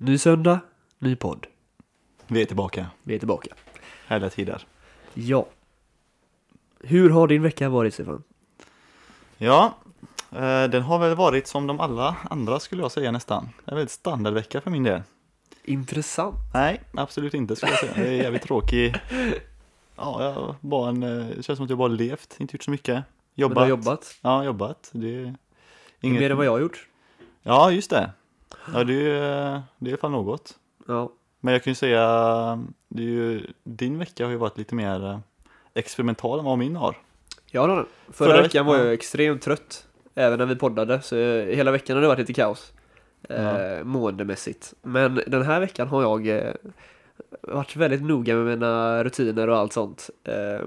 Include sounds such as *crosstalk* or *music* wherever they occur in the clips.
Ny söndag, ny podd. Vi är tillbaka. Vi är tillbaka. Härliga tider. Ja. Hur har din vecka varit Stefan? Ja, eh, den har väl varit som de alla andra skulle jag säga nästan. En väldigt standardvecka för min del. Intressant. Nej, absolut inte skulle jag säga. Det är jävligt tråkig. *laughs* Ja, jag bara en, eh, det känns som att jag bara levt, inte gjort så mycket. Men du Jobbat. har jobbat. Ja, jobbat. Det är Inget... Mer än vad jag har gjort. Ja, just det. Ja, det är, det är fan något. Ja. Men jag kan ju säga, det är ju, din vecka har ju varit lite mer eh, experimental än vad min har. Ja, då. Förra, Förra veckan var jag extremt trött. Även när vi poddade. Så eh, hela veckan har det varit lite kaos. Ja. Eh, måendemässigt. Men den här veckan har jag eh, varit väldigt noga med mina rutiner och allt sånt. Eh,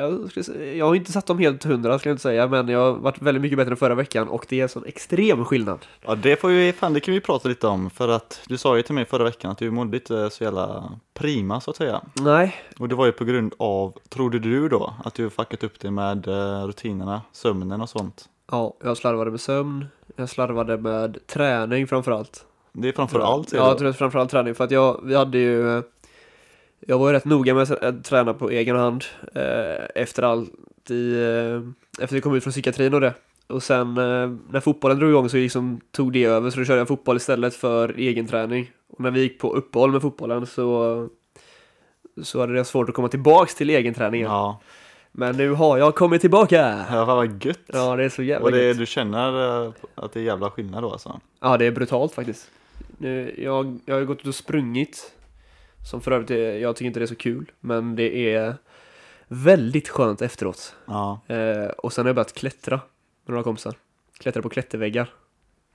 jag, skulle har inte satt dem helt hundra ska jag inte säga, men jag har varit väldigt mycket bättre än förra veckan och det är en sån extrem skillnad. Ja, det får vi, fan det kan vi prata lite om för att du sa ju till mig förra veckan att du mådde inte så jävla prima så att säga. Nej, Och det var ju på grund av, trodde du då, att du fuckat upp det med eh, rutinerna, sömnen och sånt. ja, jag slarvade med sömn, jag slarvade med träning framförallt. Det är framför Tror jag. allt säger Ja, jag tror framförallt träning för att jag, vi hade ju eh, Jag var ju rätt noga med att träna på egen hand eh, efter allt i, eh, efter vi kom ut från psykiatrin och det. Och sen eh, när fotbollen drog igång så liksom tog det över så då körde jag fotboll istället för egen träning. Och när vi gick på uppehåll med fotbollen så så hade det svårt att komma tillbaks till egen träning. Ja, Men nu har jag kommit tillbaka! ja vad gött. Ja, det är så jävla och det, gött. du känner eh, att det är jävla skillnad då alltså? Ja, det är brutalt faktiskt. Nu, jag, jag har gått ut och sprungit. Som för övrigt, är, jag tycker inte det är så kul. Men det är väldigt skönt efteråt. Ja, Eh, och sen har jag börjat klättra med några kompisar. Klättra på klätterväggar.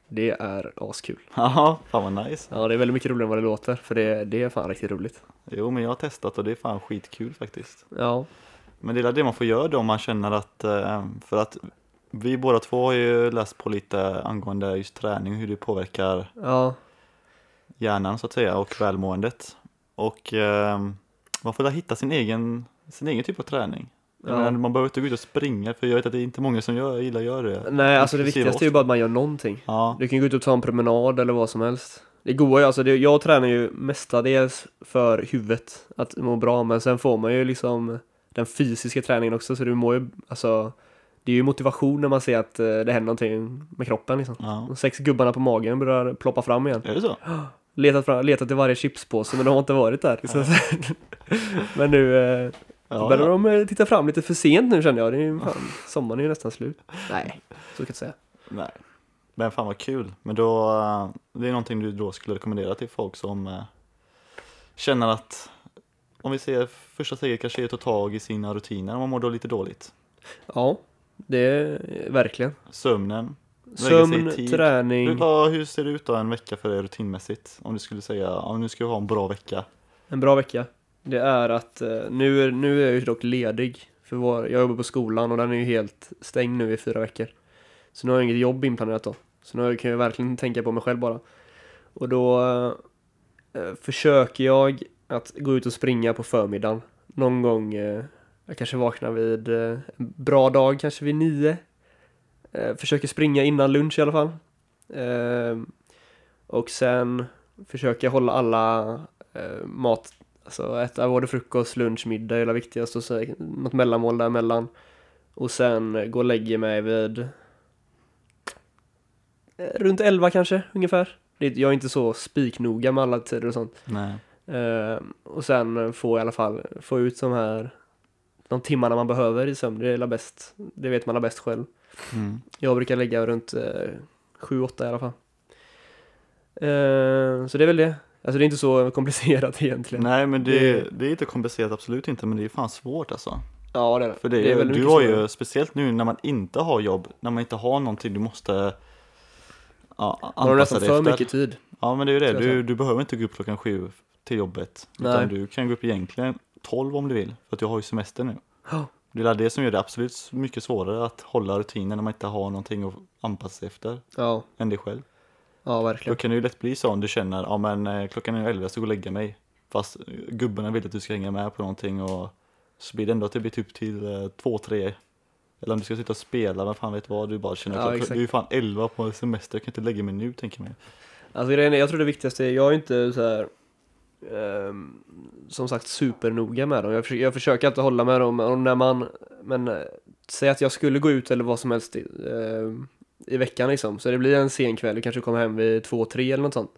Det är askul. *laughs* ja fan vad nice. Ja, det är väldigt mycket roligare än vad det låter. För det, det är fan riktigt roligt. Jo men jag har testat och det är fan skitkul faktiskt. Ja, Men det är det man får göra då om man känner att, eh, för att vi båda två har ju läst på lite angående just träning och hur det påverkar ja, hjärnan så att säga och välmåendet. Och eh, man får där hitta sin egen, sin egen typ av träning. Ja. menar, man behöver inte gå ut och springa för jag vet att det är inte många som gör, gillar att göra det. Nej, alltså det viktigaste är ju bara att man gör någonting. Ja, Du kan gå ut och ta en promenad eller vad som helst. Det går ju, alltså det, jag tränar ju mestadels för huvudet, att må bra, men sen får man ju liksom den fysiska träningen också, så du mår ju, alltså det är ju motivation när man ser att eh, det händer någonting med kroppen liksom. ja. De sex gubbarna på magen börjar ploppa fram igen. Är det så? Letat, fram, letat i varje chipspåse, men de har inte varit där. liksom. *laughs* men nu eh, Ja, börjar ja. de eh, titta fram lite för sent nu känner jag. Det är ju *laughs* fan, sommaren är ju nästan slut. Nej, så ska jag säga. Nej. Men fan vad kul. Men då, eh, det är någonting du då skulle rekommendera till folk som eh, känner att, om vi säger första steget kanske är att ta tag i sina rutiner om man mår då lite dåligt. Ja, det är verkligen. Sömnen. Sömn, träning, Hur, vad, hur ser det ut då en vecka för dig rutinmässigt? Om du skulle säga, om du skulle ha en bra vecka. en bra vecka. Det är att eh, nu, är, nu är jag ju dock ledig. För vår, jag jobbar på skolan och den är ju helt stängd nu i fyra veckor. Så nu har jag inget jobb inplanerat då. Så nu kan jag verkligen tänka på mig själv bara. Och då eh, försöker jag att gå ut och springa på förmiddagen. Någon gång, eh, jag kanske vaknar vid eh, en bra dag, kanske vid nio. Eh, försöker springa innan lunch i alla fall. Eh, och sen försöker jag hålla alla eh, mat, alltså äta både frukost, lunch, middag är det viktigast och så något mellanmål däremellan. Och sen gå och lägga mig vid eh, runt 11 kanske ungefär. Jag är inte så spiknoga med alla tider och sånt. Eh, och sen få i alla fall få ut de här de timmarna man behöver i sömn. Det är bäst. Det vet man bäst själv. Mm. Jag brukar lägga runt eh, 7-8 i alla fall. Eh, så det är väl det. Alltså det är inte så *laughs* komplicerat egentligen. Nej men det, Det- det är inte komplicerat absolut inte men det är fan svårt alltså. Ja det är det. För det, det är du har svårare. ju, speciellt nu när man inte har jobb, när man inte har någonting du måste ja, Man har anpassa nästan dig för efter. mycket tid. Ja men det är ju det, jag du, du behöver inte gå upp klockan sju till jobbet. Nej. Utan du kan gå upp egentligen 12 om du vill, för att du har ju semester nu. Ja. Det är det som gör det absolut mycket svårare att hålla rutinen när man inte har någonting att anpassa sig efter Ja, än dig själv. ja Då verkligen. kan det ju lätt bli så om du känner, ja men eh, klockan är 11 jag ska gå och lägga mig. Fast gubbarna vill att du ska hänga med på någonting och så blir det ändå att det blir typ till eh, två, tre Eller om du ska sitta och spela, men fan vet vad, du bara känner Ja, det är ju fan 11 på semester, jag kan inte lägga mig nu tänker jag mig. Alltså grejen är, jag tror det viktigaste är, jag är inte så här som sagt supernoga med dem. Jag försöker, jag försöker alltid hålla med dem, och när man, men eh, säg att jag skulle gå ut eller vad som helst i, ehm, i veckan liksom, så det blir en sen kväll, kanske kommer hem vid två, tre eller något sånt.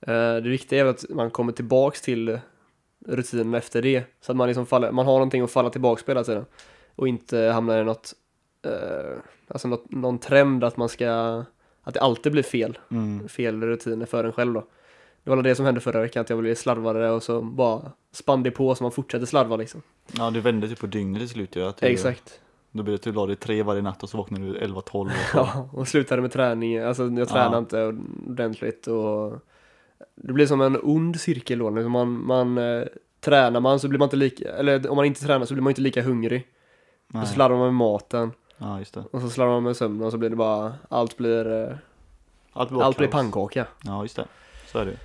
Eh, det viktiga är att man kommer tillbaks till rutinen efter det, så att man liksom faller, man har någonting att falla tillbaks på hela tiden. Och inte hamnar i något, eh, alltså något, någon trend att man ska, att det alltid blir fel Mm. fel rutiner för en själv då. Det var det som hände förra veckan, att jag blev slarvare och så bara spann det på så man fortsätter slarva liksom. Ja, du vände typ på dygnet till slut ju. Att du, Exakt. Då blir det att du la dig tre varje natt och så vaknade du 11-12 och så. Ja, och slutade med träning, alltså jag tränade Ja. inte ordentligt och det blir som en ond cirkel då, liksom man, man eh, tränar man så blir man inte lika, eller om man inte tränar så blir man inte lika hungrig. Nej. Och så slarvar man med maten Ja, just det. och så slarvar man med sömnen och så blir det bara, allt blir, eh, Allt blir, allt blir pannkaka. Ja, just det. Så är det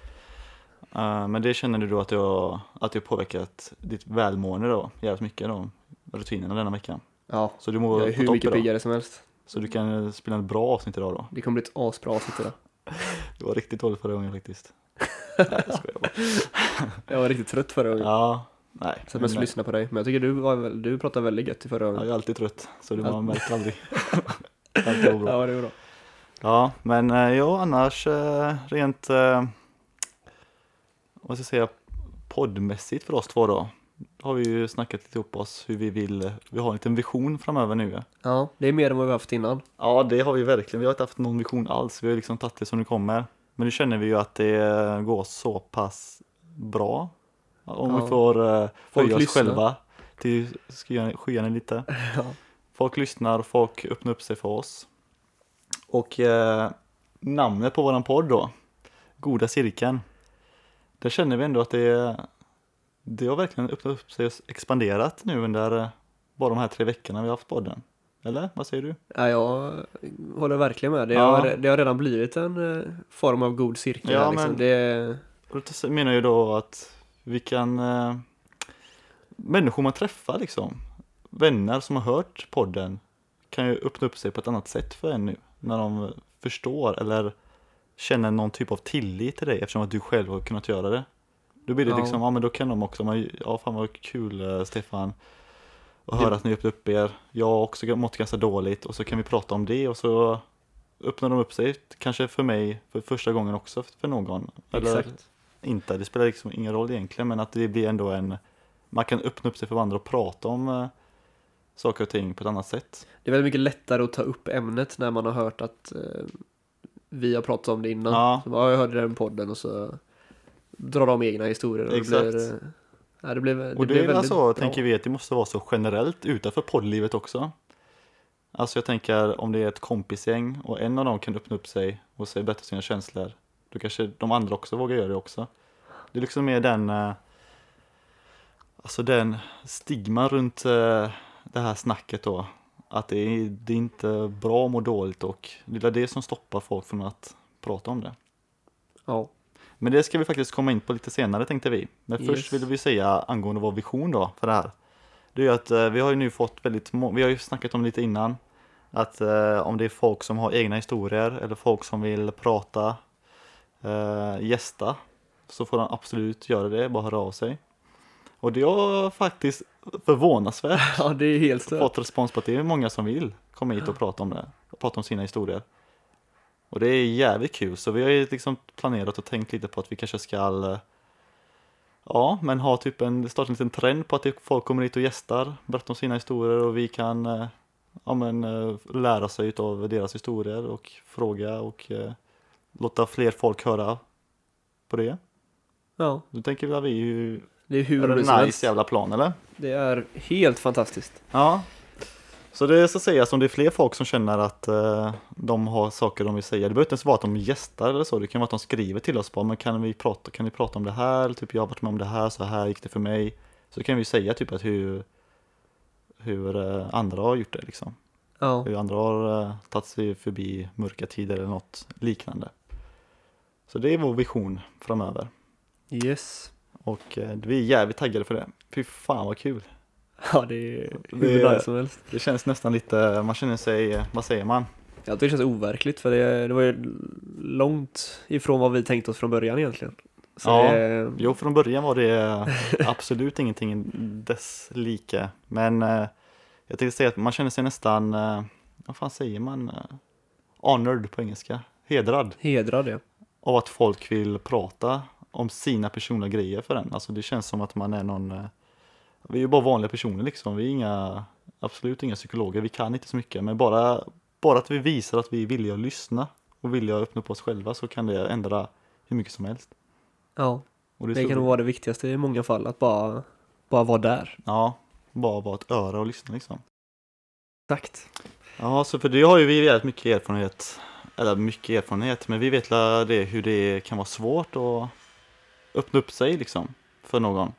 ju. Eh, Men det känner du då att det har, att det har påverkat ditt välmående då, jävligt mycket då, rutinerna denna veckan. Ja, Så du mår jag är hur mycket piggare som helst. Så du kan eh, spela ett bra avsnitt idag då. Det kommer bli ett asbra avsnitt idag. *laughs* Det var riktigt dåligt förra gången faktiskt. Nej, *laughs* jag skojar bara. Jag var riktigt trött förra gången. Ja, nej. Så att man men- lyssna på dig. Men jag tycker du, var, du pratade väldigt gött i förra Jag gången. är alltid trött, så det Ja. man märker aldrig. *laughs* Allt bra. Ja, det är bra. Ja, men eh, ja, annars eh, rent, vad ska jag säga, poddmässigt för oss två då. Har vi ju snackat lite ihop oss hur vi vill, vi har en liten vision framöver nu. ja. Det är mer än vad vi har haft innan. Ja, det har vi verkligen. Vi har inte haft någon vision alls. Vi har liksom tagit det som det kommer. Men nu känner vi ju att det går så pass bra. Om Ja. vi får uh, höja oss lyssnar. själva till skyarna lite. *laughs* Ja. Folk lyssnar, folk öppnar upp sig för oss. Och eh, namnet på våran podd då, Goda Cirkeln. Där känner vi ändå att det, det har verkligen öppnat upp sig och expanderat nu under eh, bara de här tre veckorna vi har haft podden. Eller vad säger du? Ja, jag håller verkligen med. Det, Ja. har, det har redan blivit en eh, form av god cirkel. Ja, här, liksom. men- det, det menar ju då att vi kan eh, människor man träffar liksom, vänner som har hört podden kan ju öppna upp sig på ett annat sätt för en nu när de förstår eller känner någon typ av tillit till dig eftersom att du själv har kunnat göra det. Då blir det Ja. liksom, ja men då kan de också, man, ja fan vad kul eh, Stefan och höra att ni öppnat upp er. Jag har också mått ganska dåligt och så kan vi prata om det och så öppnar de upp sig, kanske för mig för första gången också för någon. Eller exakt. inte, det spelar liksom ingen roll egentligen men att det blir ändå en man kan öppna upp sig för varandra och prata om eh, saker och ting på ett annat sätt. Det är väldigt mycket lättare att ta upp ämnet när man har hört att eh, vi har pratat om det innan. Ja. Så bara, "Ja, jag hörde den podden och så drar de egna historier. Och Exakt. Det blir, ja, det blir, det och det är väl väldigt så, bra. tänker vi, att det måste vara så generellt utanför poddlivet också. Alltså jag tänker om det är ett kompisgäng och en av dem kan öppna upp sig och säga berätta sina känslor, då kanske de andra också vågar göra det också. Det är liksom mer den, eh, alltså den stigma runt eh, det här snacket då, att det är, det är inte bra att må dåligt och det är det som stoppar folk från att prata om det. Ja. Men det ska vi faktiskt komma in på lite senare tänkte vi. Men Yes. först vill vi säga angående vår vision då för det här. Det är att eh, vi har ju nu fått väldigt vi har ju snackat om lite innan. Att eh, om det är folk som har egna historier eller folk som vill prata, eh, gästa, så får de absolut göra det, bara höra av sig. Och det har faktiskt förvånansvärt ja, det är helt stört. fått respons på att det är många som vill komma hit och prata om det, och prata om sina historier. Och det är jävligt kul, så vi har ju liksom planerat och tänkt lite på att vi kanske ska Ja, men ha typ en, starta en liten trend på att folk kommer hit och gästar, berättar om sina historier och vi kan eh, ja, men, eh, lära sig av deras historier och fråga och eh, låta fler folk höra på det. Ja, Då tänker vi att vi det är hur är det roligt som en helst. nice jävla plan eller? Det är helt fantastiskt. Ja. Så det ska sägas om det är fler folk som känner att eh, de har saker de vill säga. Det behöver inte ens vara att de gästar eller så. Det kan vara att de skriver till oss bara, men kan vi prata, kan ni prata om det här? Typ jag har varit med om det här, så här gick det för mig. Så kan vi säga typ att hur, hur eh, andra har gjort det liksom. Ja, Hur andra har eh, tagit sig förbi mörka tider eller något liknande. Så det är vår vision framöver. yes. Och eh, vi är jävligt taggade för det. Fy fan vad kul. Ja, det är hur Det nice som helst. Det känns nästan lite, man känner sig, vad säger man? Jag tycker det känns overkligt för det, det var ju långt ifrån vad vi tänkte oss från början egentligen. Så Ja. det, Jo, från början var det absolut ingenting dess like. Men eh, jag tänkte säga att man känner sig nästan, eh, vad fan säger man? Eh, honored på engelska. Hedrad hedrar det. av att folk vill prata om sina personliga grejer för en. Alltså det känns som att man är någon, eh, vi är ju bara vanliga personer liksom. Vi är inga, absolut inga psykologer. Vi kan inte så mycket. Men bara, bara att vi visar att vi är villiga att lyssna och villiga att öppna upp oss själva så kan det ändra hur mycket som helst. Ja, Och det, det kan nog vara det viktigaste i många fall, att bara, bara vara där. Ja, bara vara ett öra och lyssna liksom. Exakt. Ja, så för det har ju vi väldigt mycket erfarenhet, eller mycket erfarenhet, men vi vet det hur det kan vara svårt att öppna upp sig liksom för någon.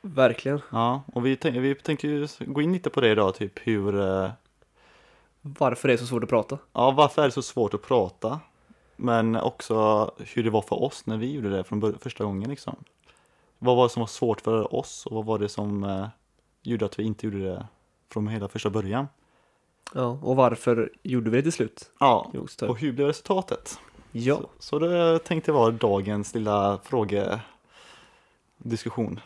Verkligen. Ja, och vi, tänk, vi tänkte ju gå in lite på det idag, typ hur, eh, Varför det är så svårt att prata. ja varför är det så svårt att prata? Men också hur det var för oss när vi gjorde det från bör- första gången liksom. Vad var det som var svårt för oss och vad var det som eh, gjorde att vi inte gjorde det från hela första början? Ja, och varför gjorde vi det till slut? Ja, och hur blev resultatet? Ja, Så, så det tänkte vara dagens lilla frågediskussion.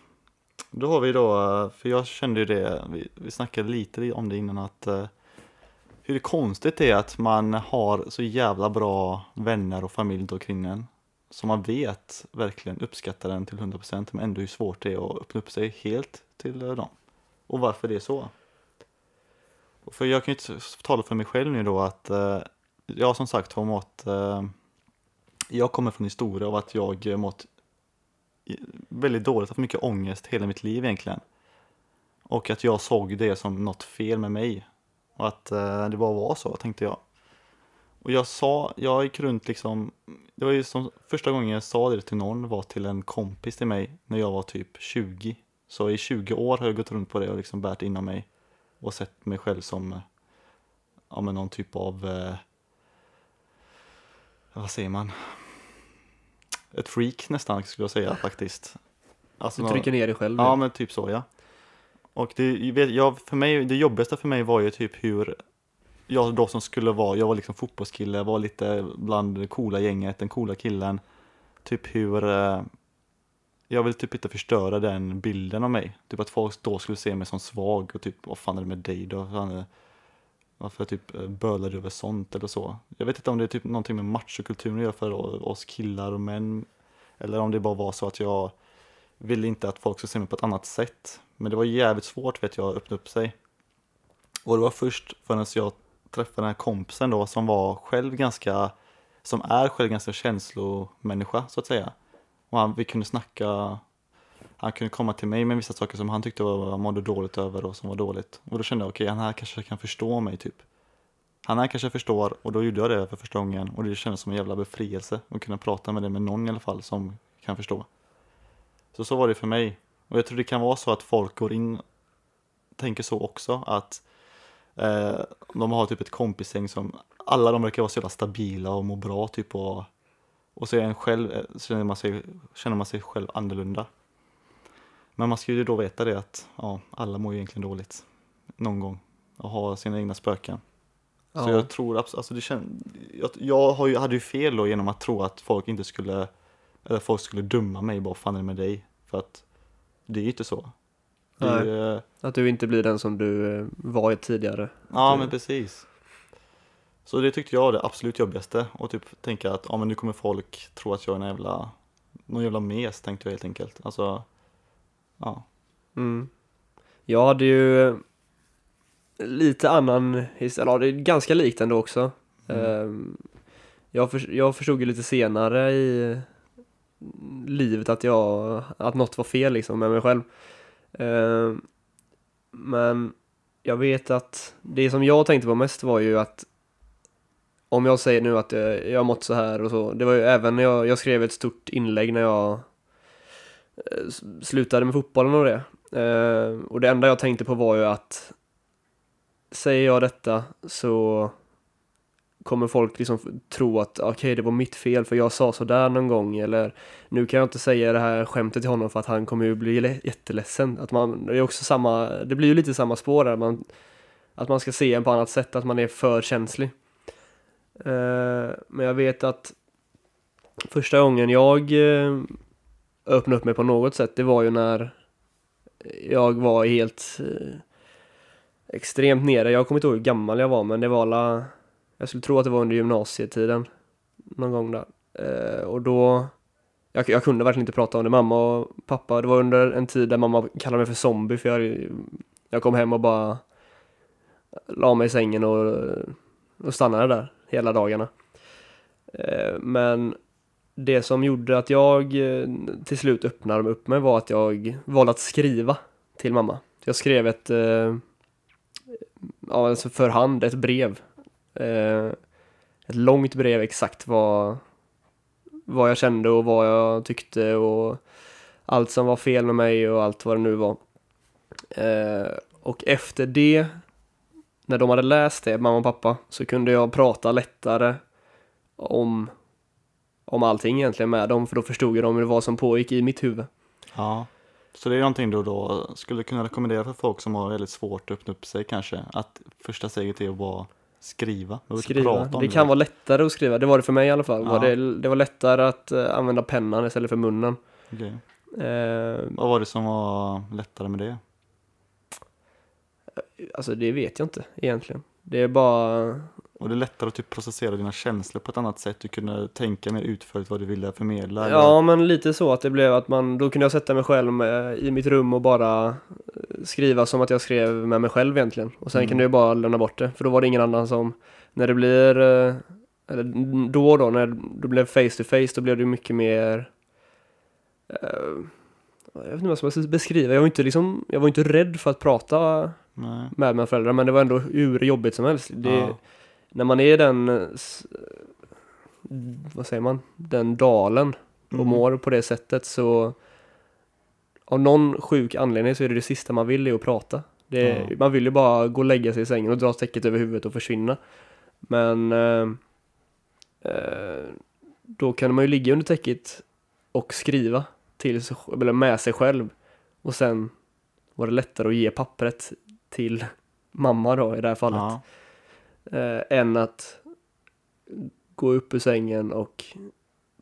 Då har vi då, för jag kände ju det, vi, vi snackade lite om det innan att eh, hur konstigt det är att man har så jävla bra vänner och familj runt omkring en som man vet verkligen uppskattar den till 100% men ändå hur svårt det är att öppna upp sig helt till eh, dem. Och varför det är så. För jag kan ju inte tala för mig själv nu då att eh, jag som sagt har mått eh, jag kommer från historia av att jag eh, mått väldigt dåligt, haft mycket ångest hela mitt liv egentligen. Och att jag såg det som något fel med mig. Och att eh, det bara var så, tänkte jag. Och jag sa, jag gick runt liksom, det var ju som första gången jag sa det till någon var till en kompis till mig när jag var typ 20. Så i 20 år har jag gått runt på det och liksom bärt inom mig och sett mig själv som, ja men någon typ av eh, vad säger man? Ett freak nästan skulle jag säga faktiskt. Alltså du trycker ner dig själv. Ja men typ så ja. Och det, vet- jag, för mig, det jobbigaste för mig var ju typ hur jag då som skulle vara, jag var liksom fotbollskille, var lite bland det coola gänget, den coola killen. Typ hur eh, jag vill typ inte förstöra den bilden av mig. Typ att folk då skulle se mig som svag och typ vad fan är det med dig då? Varför jag typ bölade bölar över sånt eller så? Jag vet inte om det är typ någonting med machokulturen att göra för oss killar och män. Eller om det bara var så att jag ville inte att folk skulle se mig på ett annat sätt. Men det var jävligt svårt vet jag att öppna upp sig. Och det var först förrän jag träffade den här kompisen då som var själv ganska, som är själv ganska känslomänniska så att säga. Och han, vi kunde snacka, han kunde komma till mig med vissa saker som han tyckte var, mådde dåligt över och som var dåligt. Och då kände jag, okej, han här kanske kan förstå mig typ. Han här kanske förstår och då gjorde jag det för första gången och det kändes som en jävla befrielse att kunna prata med det med någon i alla fall som kan förstå. Så så var det för mig. Och jag tror det kan vara så att folk går in, tänker så också, att eh, de har typ ett kompisgäng som, alla de verkar vara så jävla stabila och må bra typ och, och så är en själv, eh, känner man, sig, känner man sig själv annorlunda. Men man ska ju då veta det att ja, alla mår ju egentligen dåligt någon gång och har sina egna spöken. Ja. Så jag tror alltså det känd, jag, jag har ju, hade ju fel då genom att tro att folk inte skulle, eller folk skulle döma mig bara, "Vad fan är det med dig? För att det är ju inte så. Ju, eh, Att du inte blir den som du eh, var tidigare. ja det- men precis. Så det tyckte jag var det absolut jobbigaste och typ tänka att ja men nu kommer folk tro att jag är en jävla, någon jävla mes tänkte jag helt enkelt. Alltså, ja. Mm. Jag hade ju eh, lite annan historia, ja, det är ganska likt ändå också. Mm. Ehm, Jag, för, jag förstod ju lite senare i livet att jag, att något var fel liksom med mig själv. Ehm, Men jag vet att det som jag tänkte på mest var ju att om jag säger nu att jag, jag har mått så här och så, det var ju även när jag, jag skrev ett stort inlägg när jag eh, Eh, slutade med fotbollen och det. Eh, och det enda jag tänkte på var ju att säger jag detta så kommer folk liksom tro att okej det var mitt fel för jag sa sådär någon gång eller nu kan jag inte säga det här skämtet till honom för att han kommer ju bli jätteledsen. Att man, det är också samma, det blir ju lite samma spår där, man, att man ska se en på annat sätt, att man är för känslig. Eh, men jag vet att Första gången jag eh, öppna upp mig på något sätt, det var ju när jag var helt eh, extremt nere. Jag kommer inte ihåg hur gammal jag var, men det var alla, jag skulle tro att det var under gymnasietiden. Någon gång där. Eh, och då, jag, jag kunde verkligen inte prata om det. Mamma och pappa, det var under en tid där mamma kallade mig för zombie, för jag, jag kom hem och bara la mig i sängen och, och stannade där hela dagarna. Eh, men det som gjorde att jag eh, till slut öppnade upp mig var att jag valde att skriva till mamma. Jag skrev ett, eh, ja, alltså för hand, ett brev. Eh, ett långt brev exakt vad, vad jag kände och vad jag tyckte och allt som var fel med mig och allt vad det nu var. Eh, och efter det, när de hade läst det, mamma och pappa, så kunde jag prata lättare om, om allting egentligen med dem, för då förstod jag dem vad som pågick i mitt huvud. Ja. Så det är någonting du då skulle kunna rekommendera för folk som har väldigt svårt att öppna upp sig kanske? Att första steget är att bara skriva? Skriva. prata om Det kan vara lättare att skriva, det var det för mig i alla fall. Ja. Var det, det var lättare att eh, använda pennan istället för munnen. Okej. Eh, Vad var det som var lättare med det? alltså det vet jag inte egentligen. Det är bara, Och det är lättare att typ processera dina känslor på ett annat sätt? Du kunde tänka mer utförligt vad du ville förmedla? eller? ja men lite så att det blev att man, då kunde jag sätta mig själv med, i mitt rum och bara eh, skriva som att jag skrev med mig själv egentligen. Och sen Mm. kunde jag bara lämna bort det, för då var det ingen annan som, när det blir, eh, eller då och då, när det blev face to face, då blev det mycket mer eh, jag vet inte vad jag ska beskriva, jag var inte liksom, jag var inte rädd för att prata Nej. med mina föräldrar men det var ändå hur jobbigt som helst. Det, Ja. När man är i den, eh, s- vad säger man, den dalen och Mm. mår på det sättet så av någon sjuk anledning så är det det sista man vill är att prata. Det, Ja. Man vill ju bara gå och lägga sig i sängen och dra täcket över huvudet och försvinna. Men eh, eh, då kan man ju ligga under täcket och skriva till sig, eller med sig själv och sen var det lättare att ge pappret till mamma då i det här fallet Ja. Eh, än att gå upp ur sängen och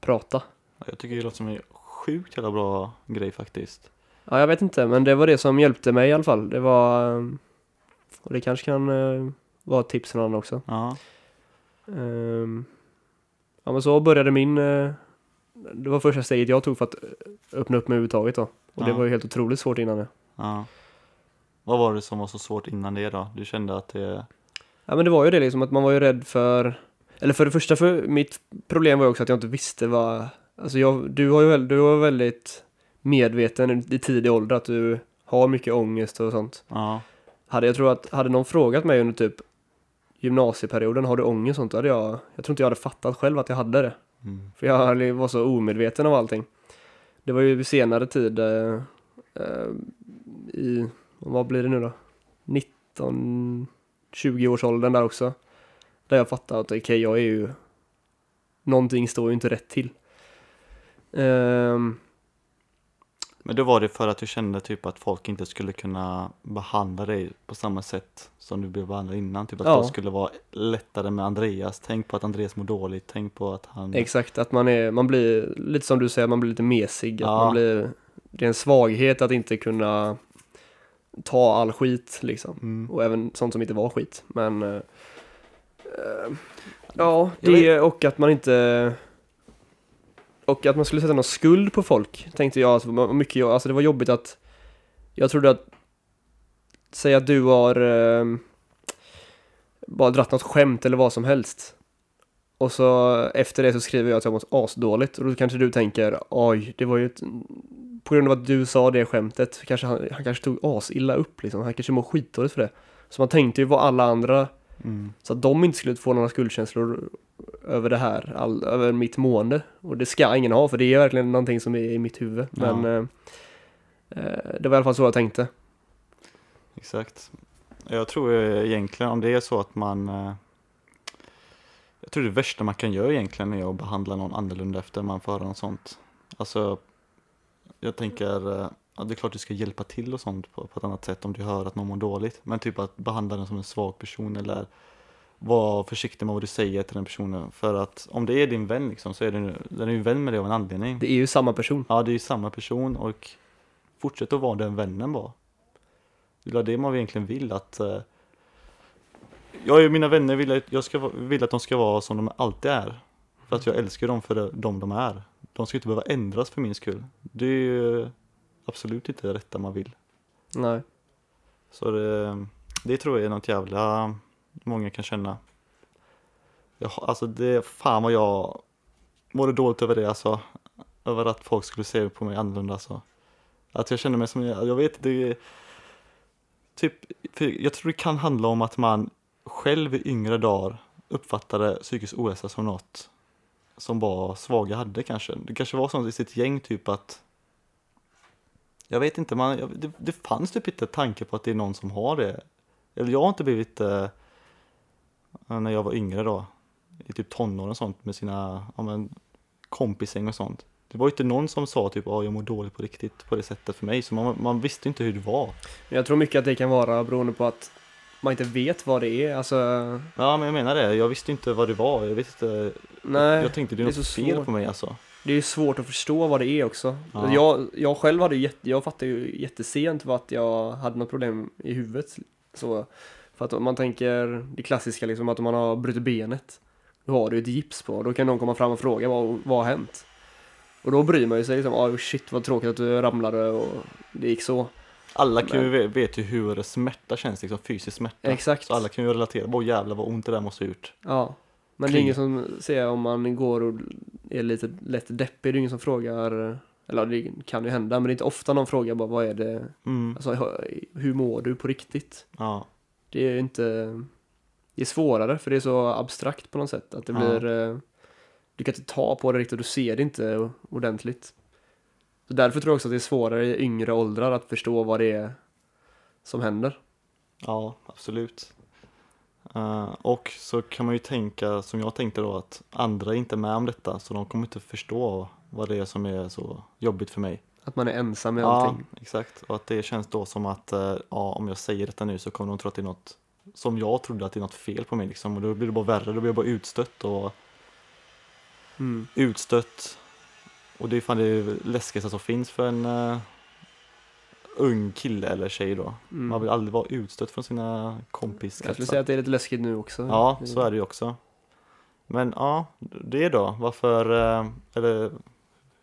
prata. Jag tycker det låter som en sjukt jävla bra grej faktiskt. Ja, jag vet inte, men det var det som hjälpte mig i alla fall. Det var, eh, och det kanske kan eh, vara ett tips från andra också. Ja. Ehm, ja, men så började min, eh, det var första steget jag tog för att eh, öppna upp mig överhuvudtaget då. Och det Ja. var ju helt otroligt svårt innan det. ja. Vad var det som var så svårt innan det då? Du kände att det... Ja men det var ju det liksom att man var ju rädd för Eller för det första för mitt problem var ju också att jag inte visste vad Alltså jag, du har ju väl, du var väldigt medveten i tidig ålder att du har mycket ångest och sånt Ja. Hade jag tror att, hade någon frågat mig under typ Gymnasieperioden, har du ångest och sånt? Hade jag, jag tror inte jag hade fattat själv att jag hade det Mm. För jag var så omedveten av allting Det var ju senare tid eh, eh, I, vad blir det nu då? 19 20 års åldern där också Där jag fattade att okej jag är ju Någonting står ju inte rätt till Ehm, Men då var det för att du kände typ att folk inte skulle kunna behandla dig på samma sätt som du blev behandlad innan. Typ att Ja. det skulle vara lättare med Andreas. Tänk på att Andreas mår dåligt. Tänk på att han... Exakt, att man är, man blir lite som du säger, man blir lite mesig att Ja. man blir Det är en svaghet att inte kunna Ta all skit liksom Mm. Och även sånt som inte var skit. Men eh, eh, Ja, det och att man inte Och att man skulle sätta någon skuld på folk Tänkte jag, alltså, mycket alltså det var jobbigt att Jag trodde att Säg att du har eh, Bara dratt något skämt eller vad som helst Och så efter det så skriver jag att jag mått asdåligt och då kanske du tänker Oj, det var ju ett På grund av att du sa det skämtet kanske han, han kanske tog asilla upp liksom Han kanske mår skitdåligt för det Så man tänkte ju vad alla andra Mm. så att de inte skulle få några skuldkänslor över det här, all, över mitt mående. Och det ska ingen ha, för det är verkligen någonting som är i mitt huvud. Men Ja. eh, eh, det var i alla fall så jag tänkte. Exakt. Jag tror eh, egentligen om det är så att man eh, Jag tror det värsta man kan göra egentligen är att behandla någon annorlunda efter man får höra något sånt. Alltså Jag tänker eh, ja, det är klart du ska hjälpa till och sånt på, på ett annat sätt om du hör att någon mår dåligt. Men typ att behandla den som en svag person eller var försiktig med vad du säger till den personen. För att om det är din vän liksom, så är den, den är ju vän med dig av en anledning. Det är ju samma person. Ja, det är ju samma person och fortsätt att vara den vännen var. Det är det man egentligen vill att eh, Jag och mina vänner vill att, jag ska, vill att de ska vara som de alltid är. För att jag älskar dem för de de är. De ska inte behöva ändras för min skull. Det är ju absolut inte det rätta man vill. Nej. Så det, det tror jag är något jävla många kan känna. Jag, alltså det, fan vad jag mådde dåligt över det alltså. Över att folk skulle se på mig annorlunda alltså. Att jag känner mig som, jag vet inte, det typ, jag tror det kan handla om att man själv i yngre dagar uppfattade psykisk ohälsa som något som bara svaga hade kanske. Det kanske var sånt i sitt gäng typ att jag vet inte, man, det, det fanns typ inte tanke på att det är någon som har det. Eller jag har inte blivit, eh, när jag var yngre då, i typ tonåren och sånt med sina ja, men, kompisgäng och sånt. Det var ju inte någon som sa typ att jag mår dåligt på riktigt på det sättet för mig, så man, man visste inte hur det var. Men jag tror mycket att det kan vara beroende på att man inte vet vad det är. Alltså, Ja men jag menar det, jag visste inte vad det var, jag visste inte, nej. jag tänkte det är det är något så fel svårt. på mig alltså. Det är svårt att förstå vad det är också. Ja. Jag, jag själv hade jätte, jag fattade ju jättesent vad att jag hade något problem i huvudet. Så, för att om man tänker det klassiska liksom att om man har brutit benet, då har du ett gips på, då kan någon komma fram och fråga vad, vad har hänt? Och då bryr man ju sig liksom, oh shit vad tråkigt att du ramlade och det gick så. Alla kan ju ve- vet ju hur smärta känns, liksom fysisk smärta. Exakt. Så alla kan ju relatera, åh jävlar vad ont det där måste ha gjort. Ja. Men det är ingen som säger om man går och är lite lätt deppig, det är ingen som frågar, eller det kan ju hända, men det är inte ofta någon frågar bara vad är det, Mm. alltså hur mår du på riktigt? Ja. Det är inte, det är svårare för det är så abstrakt på något sätt att det Ja. blir, eh, du kan inte ta på det riktigt, du ser det inte ordentligt. Så därför tror jag också att det är svårare i yngre åldrar att förstå vad det är som händer. Ja, absolut. Eh, och så kan man ju tänka, som jag tänkte då, att andra är inte med om detta, så de kommer inte förstå vad det är som är så jobbigt för mig. Att man är ensam med Ja, allting. exakt. Och att det känns då som att, eh, ja, om jag säger detta nu så kommer de tro att det är något som jag trodde att det är något fel på mig liksom. Och då blir det bara värre, då blir jag bara utstött och Mm. utstött. Och det är fan det läskigaste som finns för en eh, ung kille eller tjej då. Mm. Man vill aldrig vara utstött från sina Jag skulle säga att det är lite läskigt nu också. Ja, så är det ju också. Men ja, det då. Varför, eh, eller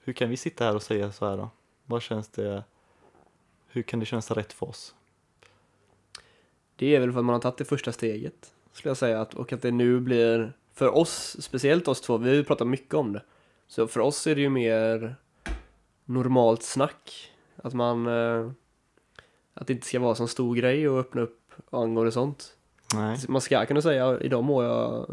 hur kan vi sitta här och säga så här då? Vad känns det, hur kan det kännas rätt för oss? Det är väl för att man har tagit det första steget, skulle jag säga. Och att det nu blir, för oss, speciellt oss två, vi har ju pratat mycket om det. Så för oss är det ju mer normalt snack. Att man, eh, att det inte ska vara så stor grej att öppna upp angående sånt. Nej. Man ska kunna säga, idag mår jag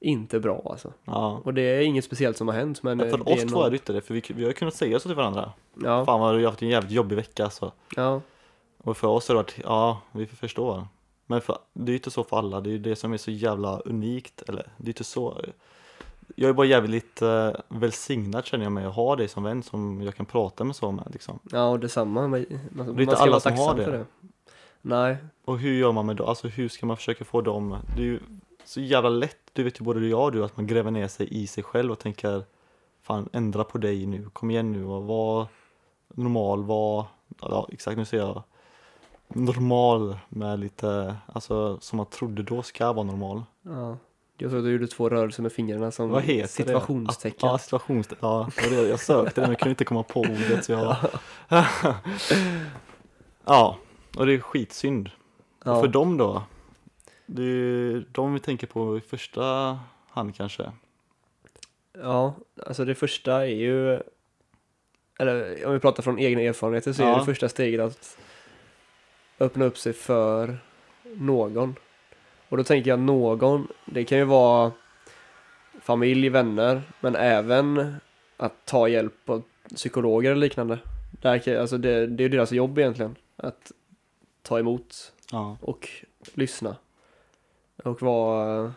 inte bra alltså. Ja. Och det är inget speciellt som har hänt, men för oss två är det inte det, för vi, vi har ju kunnat säga så till varandra. Ja, Fan vad du har haft en jävligt jobbig vecka alltså. ja, Och för oss har det varit, ja, vi förstår. Men för, det är ju inte så för alla, det är ju det som är så jävla unikt, eller det är inte så. Jag är bara jävligt eh, välsignad känner jag mig att ha dig som vän som jag kan prata med så med liksom. ja och detsamma. Man, man, inte man ska alla som har det. det. Nej, Och hur gör man med dem? Alltså hur ska man försöka få dem? Det är ju så jävla lätt, du vet ju både du och jag du, att man gräver ner sig i sig själv och tänker Fan ändra på dig nu, kom igen nu och var normal, var, ja exakt nu säger jag normal med lite, alltså som man trodde då ska vara normal. ja. Jag såg att du gjorde två rörelser med fingrarna som Vad heter situationstecken. det? Ja, situationstecken. Ja, det var det. jag sökte det men kunde inte komma på ordet så jag... *laughs* *laughs* ja, och det är skitsynd. Ja. För dem då? Det är de vi tänker på i första hand kanske. Ja, alltså det första är ju, eller om vi pratar från egna erfarenheter så är Ja. det första steget att öppna upp sig för någon. Och då tänker jag någon, det kan ju vara familj, vänner, men även att ta hjälp av psykologer eller liknande. Där alltså det, det är deras jobb egentligen, att ta emot Ja, och lyssna. Och vara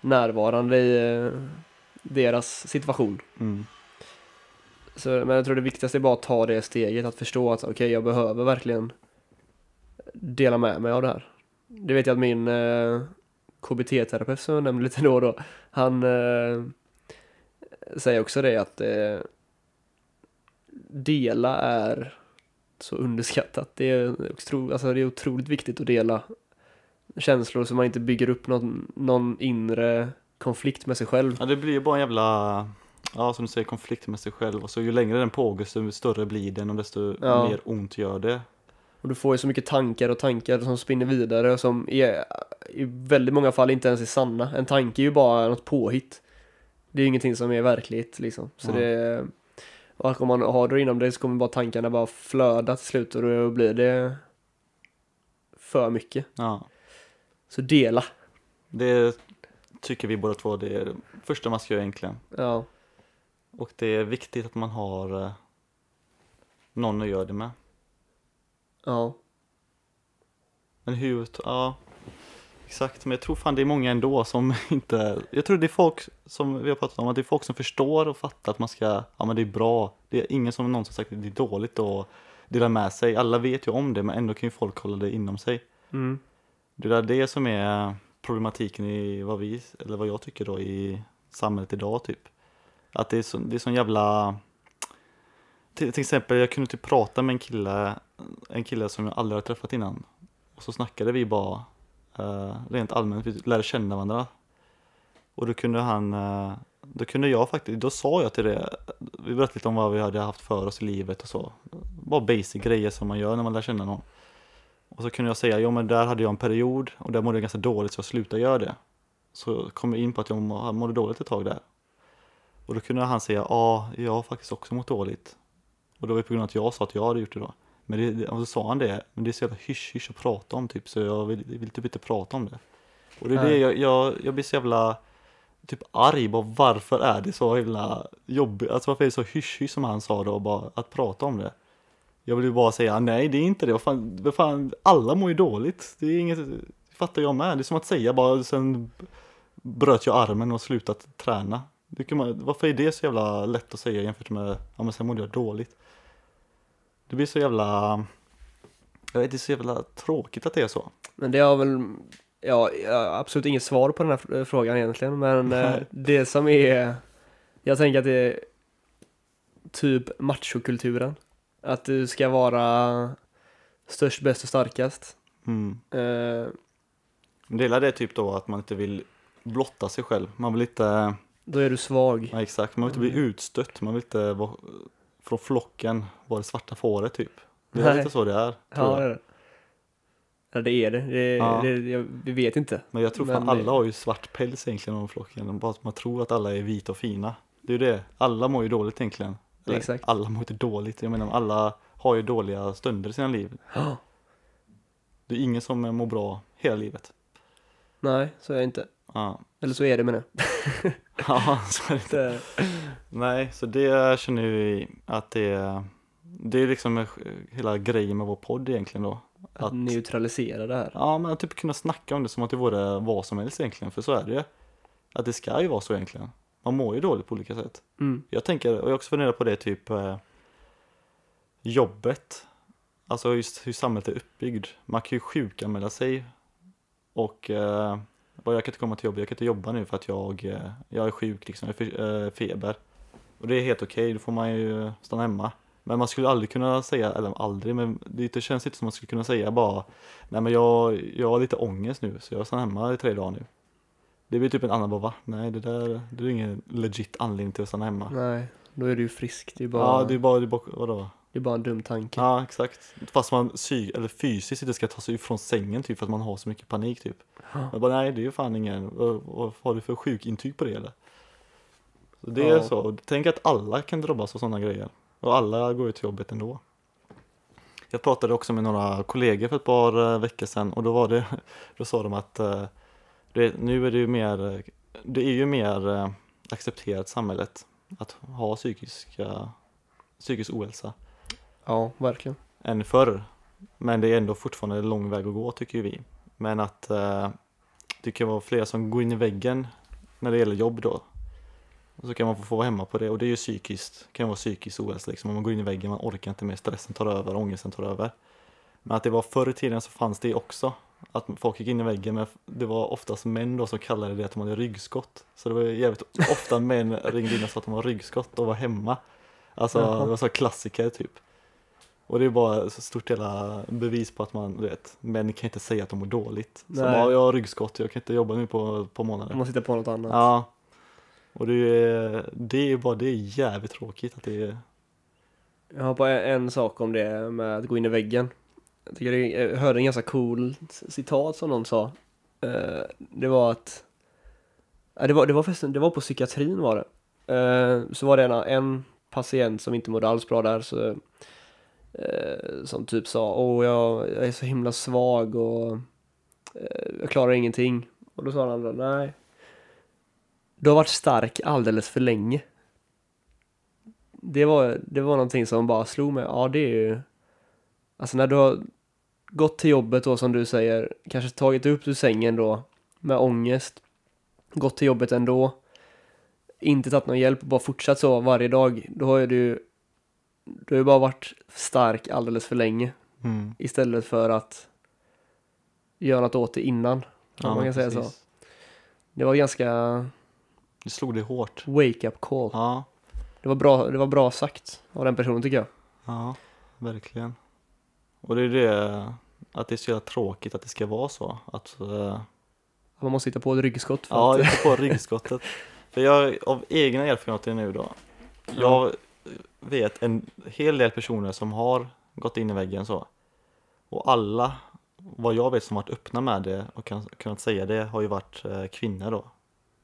närvarande i eh, deras situation. mm. Så, men jag tror det viktigaste är bara att ta det steget, att förstå att okej, jag behöver verkligen dela med mig av det här. Det vet jag att min eh, KBT-terapeut som jag nämnde lite då och då, han eh, säger också det att eh, dela är så underskattat. Det är, otro, alltså det är otroligt viktigt att dela känslor så man inte bygger upp någon, någon inre konflikt med sig själv. Ja, det blir ju bara en jävla, ja som du säger, konflikt med sig själv och så ju längre den pågår desto större blir den och desto Ja. mer ont gör det. Och du får ju så mycket tankar och tankar som spinner vidare och som är, i väldigt många fall inte ens är sanna. En tanke är ju bara något påhitt. Det är ju ingenting som är verklighet liksom. Så Ja. det och om man har det inom det så kommer bara tankarna bara flöda till slut och då blir det för mycket. Ja. Så dela. Det tycker vi båda två, det är det första man ska göra egentligen. Ja, Och det är viktigt att man har eh, någon att göra det med. Ja, Men hur, ja. Exakt, men jag tror fan det är många ändå som *laughs* inte, jag tror det är folk som vi har pratat om, att det är folk som förstår och fattar att man ska, ja men det är bra, det är ingen som någonsin sagt att det är dåligt att dela med sig, alla vet ju om det men ändå kan ju folk hålla det inom sig. mm, Det är det som är problematiken i vad vi, eller vad jag tycker då i samhället idag typ. Att det är så, det är sån jävla till, till exempel jag kunde typ prata med en kille, en kille som jag aldrig har träffat innan. Och så snackade vi bara eh, rent allmänt, vi lärde känna varandra. Och då kunde han, eh, då kunde jag faktiskt, då sa jag till det, vi berättade lite om vad vi hade haft för oss i livet och så. Bara basic grejer som man gör när man lär känna någon. Och så kunde jag säga, ja men där hade jag en period och där mådde jag ganska dåligt så jag slutade göra det. Så kom jag in på att jag mådde dåligt ett tag där. Och då kunde han säga, ja, jag har faktiskt också mått dåligt. Och då var det på grund av att jag sa att jag hade gjort det då. Men det, och så sa han det, men det är så jävla hysch-hysch att prata om typ, så jag vill, vill typ inte prata om det. Och det är det jag, jag, jag blir så jävla typ arg, bara varför är det så himla jobbigt, alltså varför är det så hysch-hysch som han sa då, bara att prata om det. Jag vill ju bara säga, nej det är inte det, vad fan, vad fan alla mår ju dåligt, det är inget, det fattar jag med, det är som att säga bara, sen bröt jag armen och slutat träna. Det kan man, varför är det så jävla lätt att säga jämfört med, ja men sen mådde jag dåligt. Det blir så jävla, jag vet det är så jävla tråkigt att det är så. men det har väl, ja, jag har absolut inget svar på den här fr- frågan egentligen, men eh, det som är, jag tänker att det är typ machokulturen. Att du ska vara störst, bäst och starkast. Mm. Eh, Men Delar det typ då att man inte vill blotta sig själv, man vill inte, då är du svag. ja, exakt, man vill inte bli utstött, man vill inte vara från flocken, vara det svarta fåret typ. Det är Nej. lite så det är, tror Ja, det jag. är det. Ja, det är det. det, Ja. det jag, vi vet inte. Men jag tror fan Men alla har ju svart päls egentligen om flocken, bara att man tror att alla är vita och fina. Det är ju det, alla mår ju dåligt egentligen. Eller, Exakt. Alla mår inte dåligt, jag menar alla har ju dåliga stunder i sina liv. Ja. Det är ingen som mår bra hela livet. Nej, så är det inte. Ja, Eller så är det med det. *laughs* ja så är det inte. Nej, så det känner vi att det, det är liksom hela grejen med vår podd egentligen då. att Att, neutralisera det här. ja, men att typ kunna snacka om det som att det vore vad som helst egentligen, för så är det ju. Att det ska ju vara så egentligen. Man mår ju dåligt på olika sätt. Mm. Jag tänker, och jag också funderat på det typ eh, jobbet. Alltså just hur samhället är uppbyggd. Man kan ju sjukanmäla sig och eh, bara, jag kan inte komma till jobbet, jag kan inte jobba nu för att jag, eh, jag är sjuk liksom, jag har eh, feber. Och det är helt okej, då får man ju stanna hemma. Men man skulle aldrig kunna säga, eller aldrig, men det känns inte som man skulle kunna säga bara Nej men jag, jag har lite ångest nu så jag stannar hemma i tre dagar nu. Det blir typ en annan bara va? Nej det där, det är ingen legit anledning till att stanna hemma. Nej, då är du ju frisk. Det är bara, Ja, det är bara, det är bara vadå? Det är bara en dum tanke. Ja, exakt. Fast man psy eller fysiskt inte ska ta sig ifrån sängen typ för att man har så mycket panik typ. Ja. Jag bara, nej det är ju fan ingen, vad, vad har du för sjukintyg på det eller? Så det är Ja. så, Och tänk att alla kan drabbas av sådana grejer. Och alla går ju till jobbet ändå. Jag pratade också med några kollegor för ett par eh, veckor sedan och då var det, *laughs* då sa de att eh, det, nu är det ju mer, det är ju mer eh, accepterat samhället att ha psykiska, psykisk ohälsa Ja, verkligen. än förr. Men det är ändå fortfarande en lång väg att gå tycker ju vi. Men att eh, det kan vara fler som går in i väggen när det gäller jobb då. Och så kan man få, vara hemma på det och det är ju psykiskt, kan vara psykisk ohälsa liksom. Om man går in i väggen, man orkar inte mer, stressen tar över, ångesten tar över. Men att det var förr i tiden så fanns det också. att folk gick in i väggen men det var oftast män då som kallade det att de hade ryggskott. Så det var jävligt ofta män *laughs* ringde in och sa att de har ryggskott och var hemma. Alltså det var så klassiker typ. Och det är bara så stort jävla bevis på att man, du vet, män kan inte säga att de mår dåligt. Så Nej. bara, jag har ryggskott, jag kan inte jobba nu på, på månader. Man måste hitta på något annat. Ja. Och det är, det är bara, det är jävligt tråkigt att det är, Jag har bara en, sak om det med att gå in i väggen. Jag, tycker det, jag hörde en ganska cool citat som någon sa. Eh, det var att, det var, det var förresten, det var på psykiatrin var det. Eh, så var det en, en patient som inte mådde alls bra där så, eh, som typ sa, åh jag, jag är så himla svag och eh, jag klarar ingenting. Och då sa den andra, nej. Du har varit stark alldeles för länge det var, det var någonting som bara slog mig. Ja, det är ju... Alltså när du har gått till jobbet då som du säger, kanske tagit upp ur sängen då med ångest, gått till jobbet ändå, inte tagit någon hjälp och bara fortsatt så varje dag, då har du, du har ju bara varit stark alldeles för länge mm. istället för att göra något åt det innan. om man kan säga så. precis. Det var ganska Det slog det hårt. wake-up call. Ja, Det var, bra, det var bra sagt av den personen tycker jag. ja, verkligen. Och det är det, att det är så jävla tråkigt att det ska vara så. Att, Att Man måste hitta på ett ryggskott för ja, att... tar på ryggskottet. *laughs* För jag, av egna erfarenheter nu då, jag vet en hel del personer som har gått in i väggen så. Och alla, vad jag vet som varit öppna med det och kan, kunnat säga det, har ju varit eh, kvinnor då.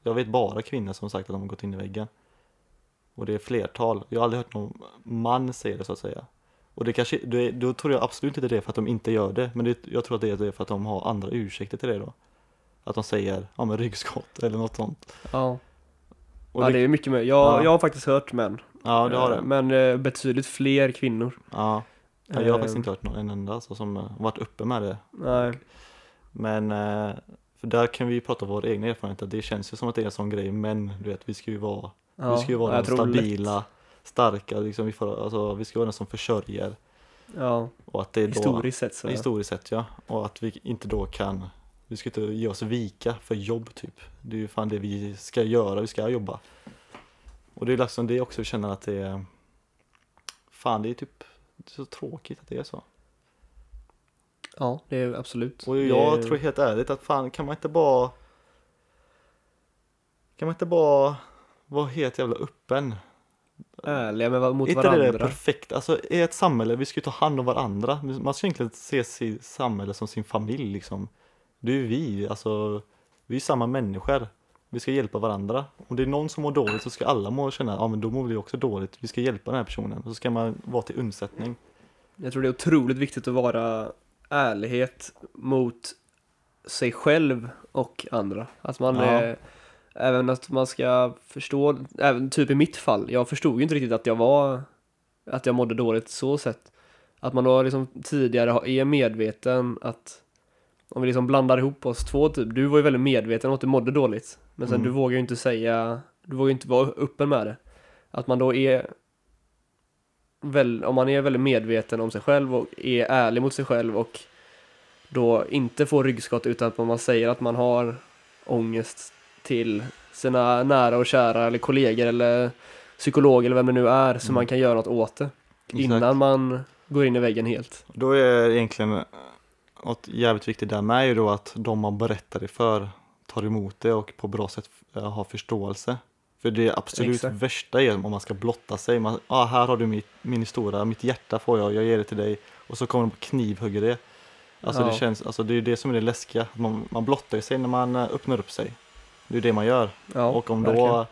Jag vet bara kvinnor som sagt att de har gått in i väggen. Och det är flertal. Jag har aldrig hört någon man säga det så att säga. Och det kanske, det, då tror jag absolut inte det är för att de inte gör det, men det, jag tror att det är för att de har andra ursäkter till det då. Att de säger, ja men ryggskott eller något sånt. Ja, Och ja det, det är mycket med. Jag, Ja. jag har faktiskt hört män. Ja, det har det. Men eh, betydligt fler kvinnor. Ja. ja jag har faktiskt Eh, inte hört någon en enda alltså, som eh, varit uppe med det. Nej, Men eh, för där kan vi ju prata om vår egna erfarenhet, att det känns ju som att det är en sån grej, men du vet, vi ska ju vara, ja, vi ska ju vara den tror lätt. stabila, starka, liksom, vi, får, alltså, vi ska vara den som försörjer. Ja, Och att det är då, historiskt sett så. historiskt sett ja, och att vi inte då kan, vi ska inte ge oss vika för jobb typ. Det är ju fan det vi ska göra, vi ska jobba. Och det är liksom det också vi känner att det är, fan det är typ det är så tråkigt att det är så. Ja, det är absolut. Och jag är- tror helt ärligt att fan kan man inte bara Kan man inte bara vara helt jävla öppen? Ärliga med, mot Är inte det varandra. det perfekt? Alltså i ett samhälle, vi ska ju ta hand om varandra. Man ska egentligen se sitt samhälle som sin familj liksom. Det är ju vi, alltså vi är samma människor. Vi ska hjälpa varandra. Om det är någon som mår dåligt så ska alla må känna, ja men då mår vi också dåligt. Vi ska hjälpa den här personen. Så ska man vara till undsättning. Jag tror det är otroligt viktigt att vara ärlighet mot sig själv och andra. Att man Ja. är, även att man ska förstå, även typ i mitt fall, jag förstod ju inte riktigt att jag var, att jag mådde dåligt så sätt. Att man då liksom tidigare är medveten att om vi liksom blandar ihop oss två typ, du var ju väldigt medveten om att du mådde dåligt. Men sen Mm. du vågar ju inte säga, du vågar ju inte vara öppen med det. Att man då är väl, om man är väldigt medveten om sig själv och är ärlig mot sig själv och då inte får ryggskott utan att man säger att man har ångest till sina nära och kära eller kollegor eller psykolog eller vem det nu är så Mm. man kan göra något åt det innan man går in i väggen helt. Då är egentligen eh, något jävligt viktigt där med är ju då att de man berättar det för tar emot det och på bra sätt eh, har förståelse. För det absolut Exakt. värsta är om man ska blotta sig. Man, ah, här har du mitt, min historia, mitt hjärta får jag, jag ger det till dig. Och så kommer de och knivhugger det. Alltså det Ja. känns, alltså det är det som är det läskiga. Man, man blottar sig när man eh, öppnar upp sig. Det är det man gör. Ja, och om verkligen. då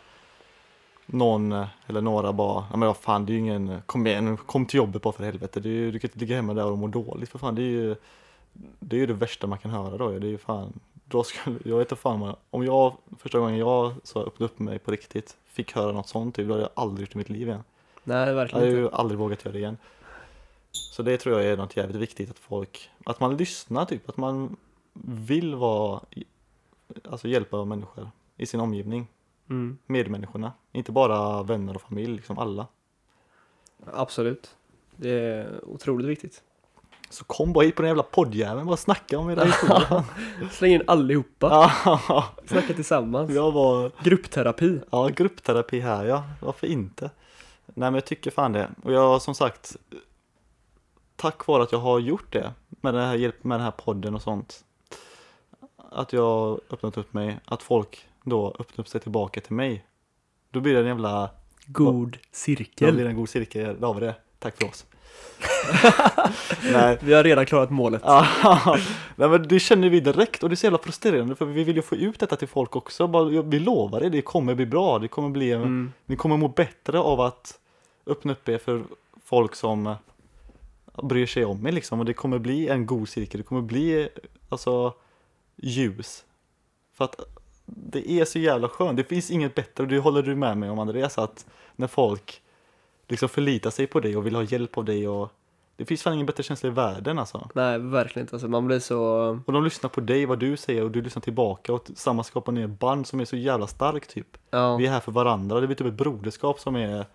någon eh, eller några bara, ja men vad fan det är ju ingen, kom igen, kom till jobbet bara för helvete. Det ju- du kan inte ligga hemma där och må dåligt för fan. Det är ju det, är ju det värsta man kan höra då. Det är ju fan, då skulle, jag vet inte fan om jag första gången jag så öppnade upp mig på riktigt fick höra något sånt typ, då hade jag aldrig gjort det i mitt liv igen. Nej, Jag hade verkligen inte. ju aldrig vågat göra det igen. Så det tror jag är något jävligt viktigt att folk, att man lyssnar typ, att man vill vara, alltså hjälpa människor i sin omgivning Mm, medmänniskorna. Inte bara vänner och familj, liksom alla. absolut. Det är otroligt viktigt. Så kom bara hit på den jävla poddjäveln, bara snacka om era historier. *laughs* Släng in allihopa, snacka tillsammans. jag var, Gruppterapi. ja gruppterapi här ja, varför inte? Nej men jag tycker fan det. Och jag som sagt, tack vare att jag har gjort det med den här hjälp med den här podden och sånt. Att jag har öppnat upp mig, att folk då öppnar upp sig tillbaka till mig. Då blir det en jävla, God då cirkel. blir det en god cirkel, då har vi det. Tack för oss. *laughs* Nej, Vi har redan klarat målet. *laughs* Nej men det känner vi direkt och det är så jävla frustrerande för vi vill ju få ut detta till folk också. Bara, vi lovar det, det kommer bli bra, det kommer bli, Mm. ni kommer må bättre av att öppna upp er för folk som eh, bryr sig om er liksom och det kommer bli en god cirkel, det kommer bli eh, alltså ljus. För att det är så jävla skönt, det finns inget bättre och det håller du med mig om Andreas att när folk liksom förlitar sig på dig och vill ha hjälp av dig och det finns fan ingen bättre känsla i världen alltså. Nej, verkligen inte. Alltså, man blir så... Och de lyssnar på dig, vad du säger och du lyssnar tillbaka och tillsammans skapar ner ett band som är så jävla starkt typ. Ja, Vi är här för varandra, det blir typ ett broderskap som är,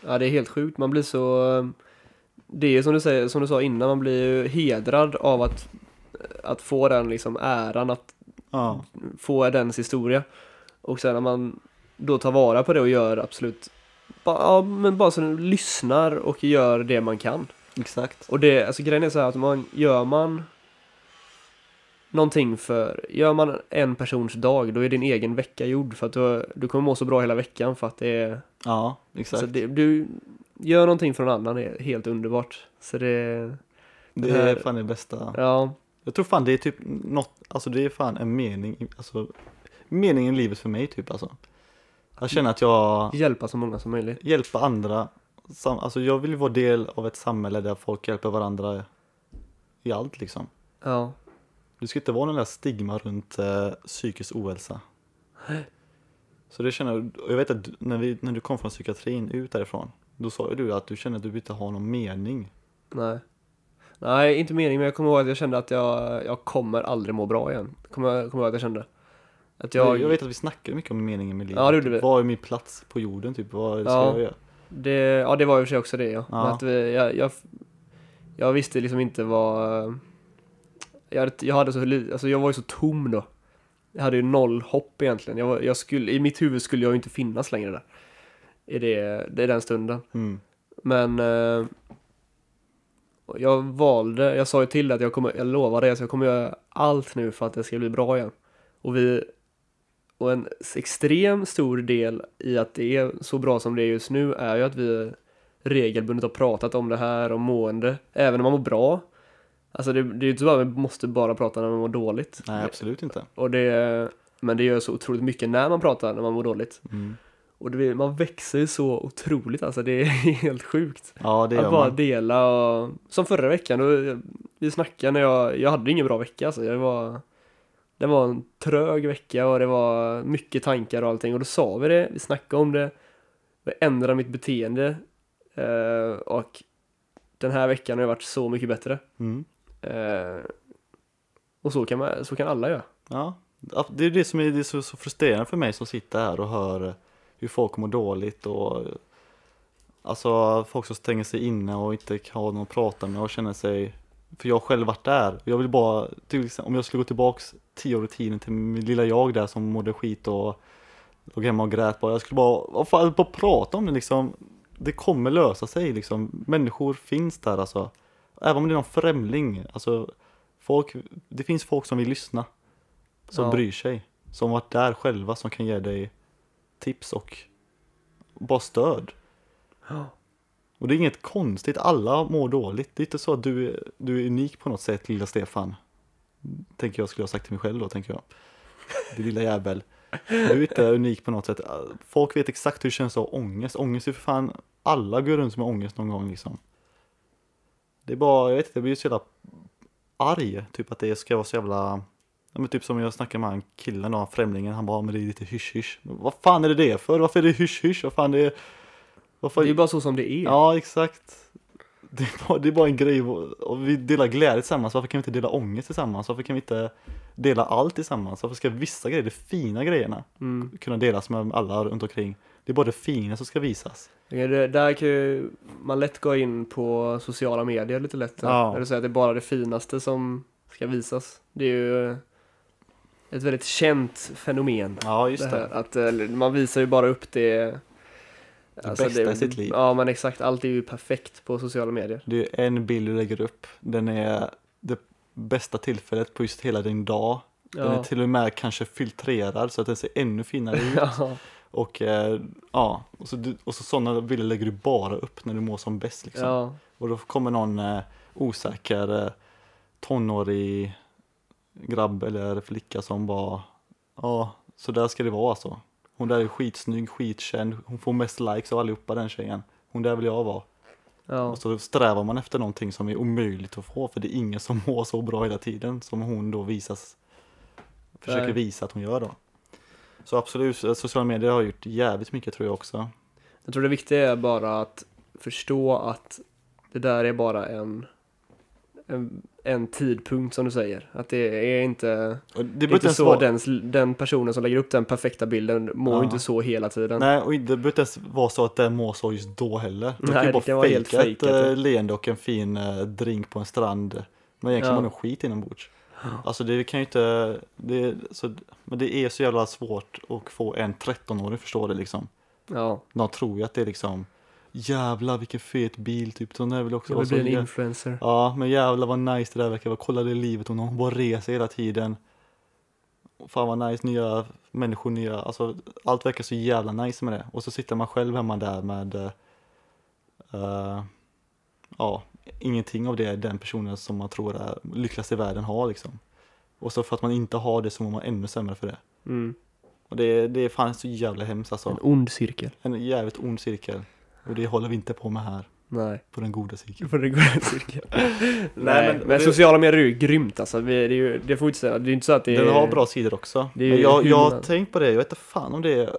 ja, det är helt sjukt. Man blir så... Det är som du, säger, som du sa innan, man blir ju hedrad av att, att få den liksom äran att ja, få dens historia. Och sen när man då tar vara på det och gör absolut bara, ja, men bara så lyssnar och gör det man kan. exakt. Och det, alltså grejen är så här att man, gör man någonting för, gör man en persons dag, då är din egen vecka gjord för att du, du kommer må så bra hela veckan för att det är, Ja, exakt. så det, du gör någonting för någon annan är helt underbart. Så det, det det är fan det bästa. ja, Jag tror fan det är typ något, alltså det är fan en mening, alltså meningen i livet för mig typ alltså. Jag känner att jag hjälpa så många som möjligt. hjälper andra, sam, alltså jag vill vara del av ett samhälle där folk hjälper varandra i allt liksom. Ja, Det ska inte vara någon där stigma runt eh, psykisk ohälsa. *gasps* Så det känner jag, jag vet att när, vi, när du kom från psykiatrin ut därifrån, då sa ju du att du kände att du inte har någon mening. nej. Nej, inte meningen, men jag kommer ihåg att jag kände att jag, jag kommer aldrig må bra igen. Kommer kommer ihåg att jag kände. Att jag, Jag, vet att vi snackade mycket om meningen med livet. Ja, det gjorde vi. Vad är min plats på jorden typ? Vad ska Ja. jag göra? Det, ja, det var i och för sig också det ja. Ja. Att vi, jag, jag, jag visste liksom inte vad... Jag hade, jag hade så alltså jag var ju så tom då. Jag hade ju noll hopp egentligen. Jag, jag skulle, I mitt huvud skulle jag ju inte finnas längre där. I det, det är den stunden. Mm. Men eh, jag valde, jag sa ju till att jag kommer, jag lovar det, så jag kommer göra allt nu för att det ska bli bra igen. Och vi, och en extrem stor del i att det är så bra som det är just nu är ju att vi regelbundet har pratat om det här, om mående, även om man mår bra. Alltså det, det är ju inte så att vi måste bara prata när man mår dåligt. Nej, absolut inte. Och det, men det gör så otroligt mycket när man pratar när man mår dåligt. Mm. Och det, man växer ju så otroligt, alltså det är *laughs* helt sjukt. Ja, det Att bara man. dela och, som förra veckan, då, vi snackade när jag, jag hade ingen bra vecka alltså, jag var, det var en trög vecka och det var mycket tankar och allting och då sa vi det, vi snackade om det, jag ändrade mitt beteende eh, och den här veckan har ju varit så mycket bättre. Mm. Eh, och så kan, man, så kan alla göra. Ja, det är det som är, det är så, så frustrerande för mig som sitter här och hör hur folk mår dåligt och alltså folk som stänger sig inne och inte har någon att prata med och känner sig för jag har själv varit där. Jag vill bara, till exempel, om jag skulle gå tillbaks tio år i tiden till min lilla jag där som mådde skit och låg hemma och grät bara. Jag skulle bara, vad fan, bara prata om det liksom. Det kommer lösa sig liksom. Människor finns där alltså. Även om det är någon främling, alltså folk, det finns folk som vill lyssna. Som Ja. bryr sig. Som varit där själva som kan ge dig tips och bara stöd. Och det är inget konstigt, alla mår dåligt. Det är inte så att du, är- du är unik på något sätt, lilla Stefan. Tänker jag skulle ha sagt till mig själv då, tänker jag. Din lilla jävel. Du är inte unik på något sätt. Folk vet exakt hur det känns att ha ångest. Ångest är för fan, alla går runt med ångest någon gång liksom. Det är bara, jag vet inte, jag blir så jävla arg. Typ att det ska vara så jävla Ja, men typ som jag snackade med han killen då, främlingen, han bara, men det är lite hysch-hysch. Vad fan är det det för? Varför är det hysch-hysch? Vad fan det är... Varför... Det är bara så som det är. Ja, exakt. Det är, bara, det är bara en grej, och vi delar glädje tillsammans, varför kan vi inte dela ångest tillsammans? Varför kan vi inte dela allt tillsammans? Varför ska vissa grejer, de fina grejerna, Mm. kunna delas med alla runt omkring? Det är bara det fina som ska visas. Det, där kan ju man lätt går in på sociala medier lite lätt. Ja. Eller säger att det är bara det finaste som ska visas. Det är ju ett väldigt känt fenomen. Ja, just det det. att eller, man visar ju bara upp det alltså bästa i sitt liv. Ja men exakt, allt är ju perfekt på sociala medier. Det är en bild du lägger upp. Den är det bästa tillfället på just hela din dag. Den är Ja. till och med kanske filtrerad så att den ser ännu finare ut. *laughs* ja. Och eh, ja, och så, du- och så sådana bilder lägger du bara upp när du mår som bäst liksom. ja. Och då kommer någon eh, osäker eh, tonårig grabb eller flicka som bara, ja, så där ska det vara alltså. Hon där är skitsnygg, skitkänd, hon får mest likes av allihopa den tjejen. Hon där vill jag vara. ja. Och så strävar man efter någonting som är omöjligt att få för det är ingen som *laughs* mår så bra hela tiden som hon då visas, försöker Nej. visa att hon gör då. Så absolut, eh, sociala medier har gjort jävligt mycket tror jag också. Jag tror det viktiga är bara att förstå att det där är bara en, en, en tidpunkt som du säger. Att det är inte, det det är inte så vara- den, den personen som lägger upp den perfekta bilden mår Ja. inte så hela tiden. Nej, och det behöver inte ens vara så att den mår så just då heller. Du Nej, kan ju bara kan fejka ett ja. eh, leende och en fin eh, drink på en strand. Men egentligen Ja. det skit inombords. Alltså det kan ju inte, det, så, men det är så jävla svårt att få en 13-åring att förstå det liksom. Ja, De tror ju att det är liksom, jävlar vilken fet bil typ. Så där vill också jag vill bli en jä- influencer. Ja, men jävlar vad nice det där verkar vara. Kolla det livet hon har. Hon bara reser hela tiden. Fan vad nice, nya människor, nya, alltså allt verkar så jävla nice med det. Och så sitter man själv hemma där med, eh, ja, ingenting av det den personen som man tror är lyckligast i världen har liksom. Och så för att man inte har det så mår man ännu sämre för det. Mm. Och det, det är fan så jävla hemskt alltså. En ond cirkel. En jävligt ond cirkel. Och det håller vi inte på med här, Nej, på den goda cirkeln. för det går en cirkel. Nej, men, men det- sociala medier är ju grymt alltså. Vi, det, är ju, det får vi inte säga. Det är inte så att det är... Den har bra sidor också. Det är Men jag, jag har tänkt på det, jag vet inte fan om det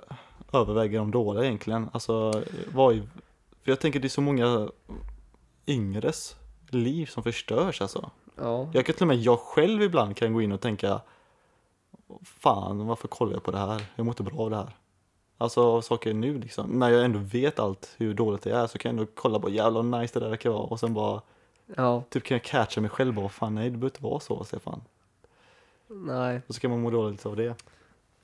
överväger de dåliga egentligen. Alltså, vad är, för jag tänker det är så många yngres liv som förstörs alltså. Ja. Jag kan till och med, jag själv ibland kan gå in och tänka Fan, varför kollar jag på det här? Jag mår inte bra av det här. Alltså saker nu liksom, när jag ändå vet allt hur dåligt det är så kan jag ändå kolla på jävlar vad nice det där verkar vara och sen bara ja. Typ kan jag catcha mig själv bara, fan nej det behöver inte vara så Stefan. Nej. Och så kan man må dåligt av det.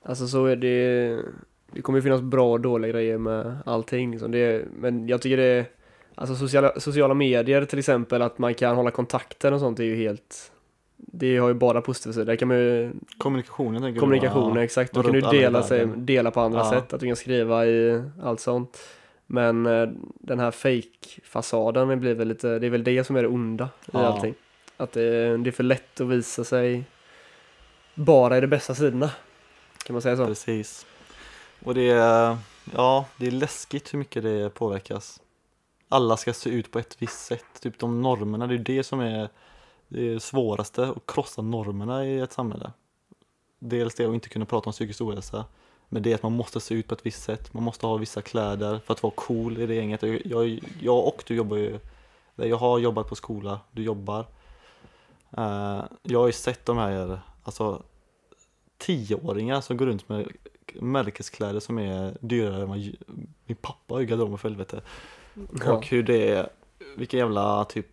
Alltså så är det, det kommer ju finnas bra och dåliga grejer med allting liksom. det, Men jag tycker det, alltså sociala, sociala medier till exempel, att man kan hålla kontakten och sånt är ju helt, det har ju bara positiva sidor. Där kan man ju, Kommunikationen tänker kommunikationen du? exakt, då kan du dela, sig, dela på andra Ja. sätt, att du kan skriva i allt sånt. Men eh, den här fake-fasaden blir väl lite, det är väl det som är det onda i Ja. allting. Att det, det är för lätt att visa sig bara i de bästa sidorna. Kan man säga så? Precis. Och det är, ja, det är läskigt hur mycket det påverkas. Alla ska se ut på ett visst sätt. Typ de normerna, det är det som är det svåraste, att krossa normerna i ett samhälle. Dels det att inte kunna prata om psykisk ohälsa, men det är att man måste se ut på ett visst sätt. Man måste ha vissa kläder för att vara cool i det gänget. Jag, jag, och du jobbar ju, jag har jobbat på skola, du jobbar. Eh, jag har ju sett de här, alltså tioåringar som går runt med märkeskläder som är dyrare än vad min pappa har i garderoben för helvete. Och hur det är, vilka jävla typ,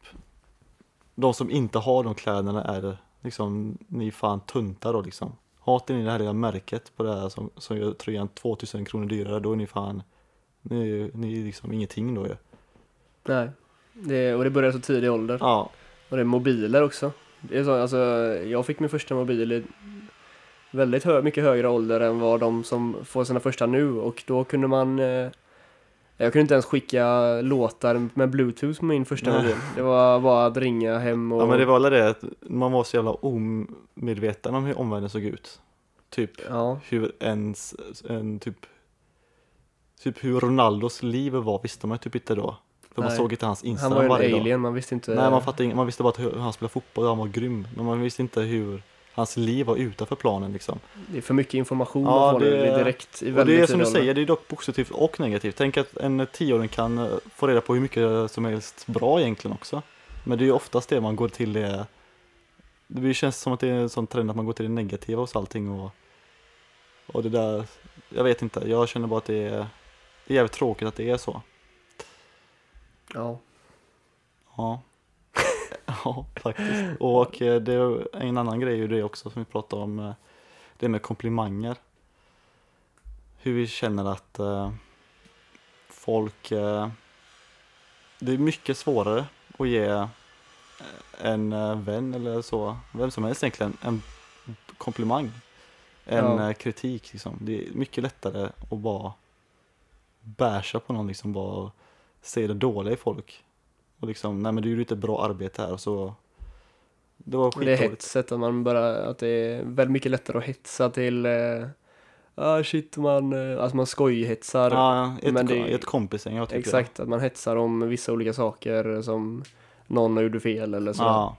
de som inte har de kläderna är liksom, ni fan tuntar då liksom. Inte ni det här lilla märket på det här som, som gör tröjan 2000 kronor dyrare, då är ni fan, ni, ni är liksom ingenting då ju. Nej. Det, och det börjar så tidig ålder. Ja, Och det är mobiler också. Det är så, alltså, jag fick min första mobil i väldigt hö mycket högre ålder än vad de som får sina första nu och då kunde man eh, jag kunde inte ens skicka låtar med bluetooth på min första mobil. Det var bara att ringa hem och ja men det var väl det att man var så jävla omedveten om hur omvärlden såg ut. Typ ja, hur ens, en typ Typ hur Ronaldos liv var visste man typ inte då. För man såg inte hans han Instagram var ju varje en dag. alien, man visste inte. Nej man fattade ing- man visste bara att hur han spelade fotboll och han var grym. Men man visste inte hur hans liv var utanför planen liksom. Det är för mycket information Ja, man får det- direkt i Och det är som du säger, det är dock positivt och negativt. Tänk att en tioåring kan eh, få reda på hur mycket som helst bra egentligen också. Men det är ju oftast det man går till det Det känns som att det är en sån trend att man går till det negativa hos allting och Och det där Jag vet inte, jag känner bara att det är Det är jävligt tråkigt att det är så Ja. Ja. Ja, faktiskt. Och eh, det är en annan grej är det också som vi pratade om, eh, det med komplimanger. Hur vi känner att eh, folk, det är mycket svårare att ge en vän eller så, vem som helst egentligen, en komplimang än Ja. kritik liksom. Det är mycket lättare att bara bärsa på någon liksom, bara se det dåliga i folk. Och liksom, nej men du gjorde inte ett bra arbete här och så Det var Det är skitdåligt. hetset, att man bara, att det är väldigt mycket lättare att hetsa till eh, ah shit man, eh, alltså man skojhetsar. Ja, ett, men det- ett kompisgäng jag tycker Exakt, att man hetsar om vissa olika saker som någon gjorde fel eller så. Ja,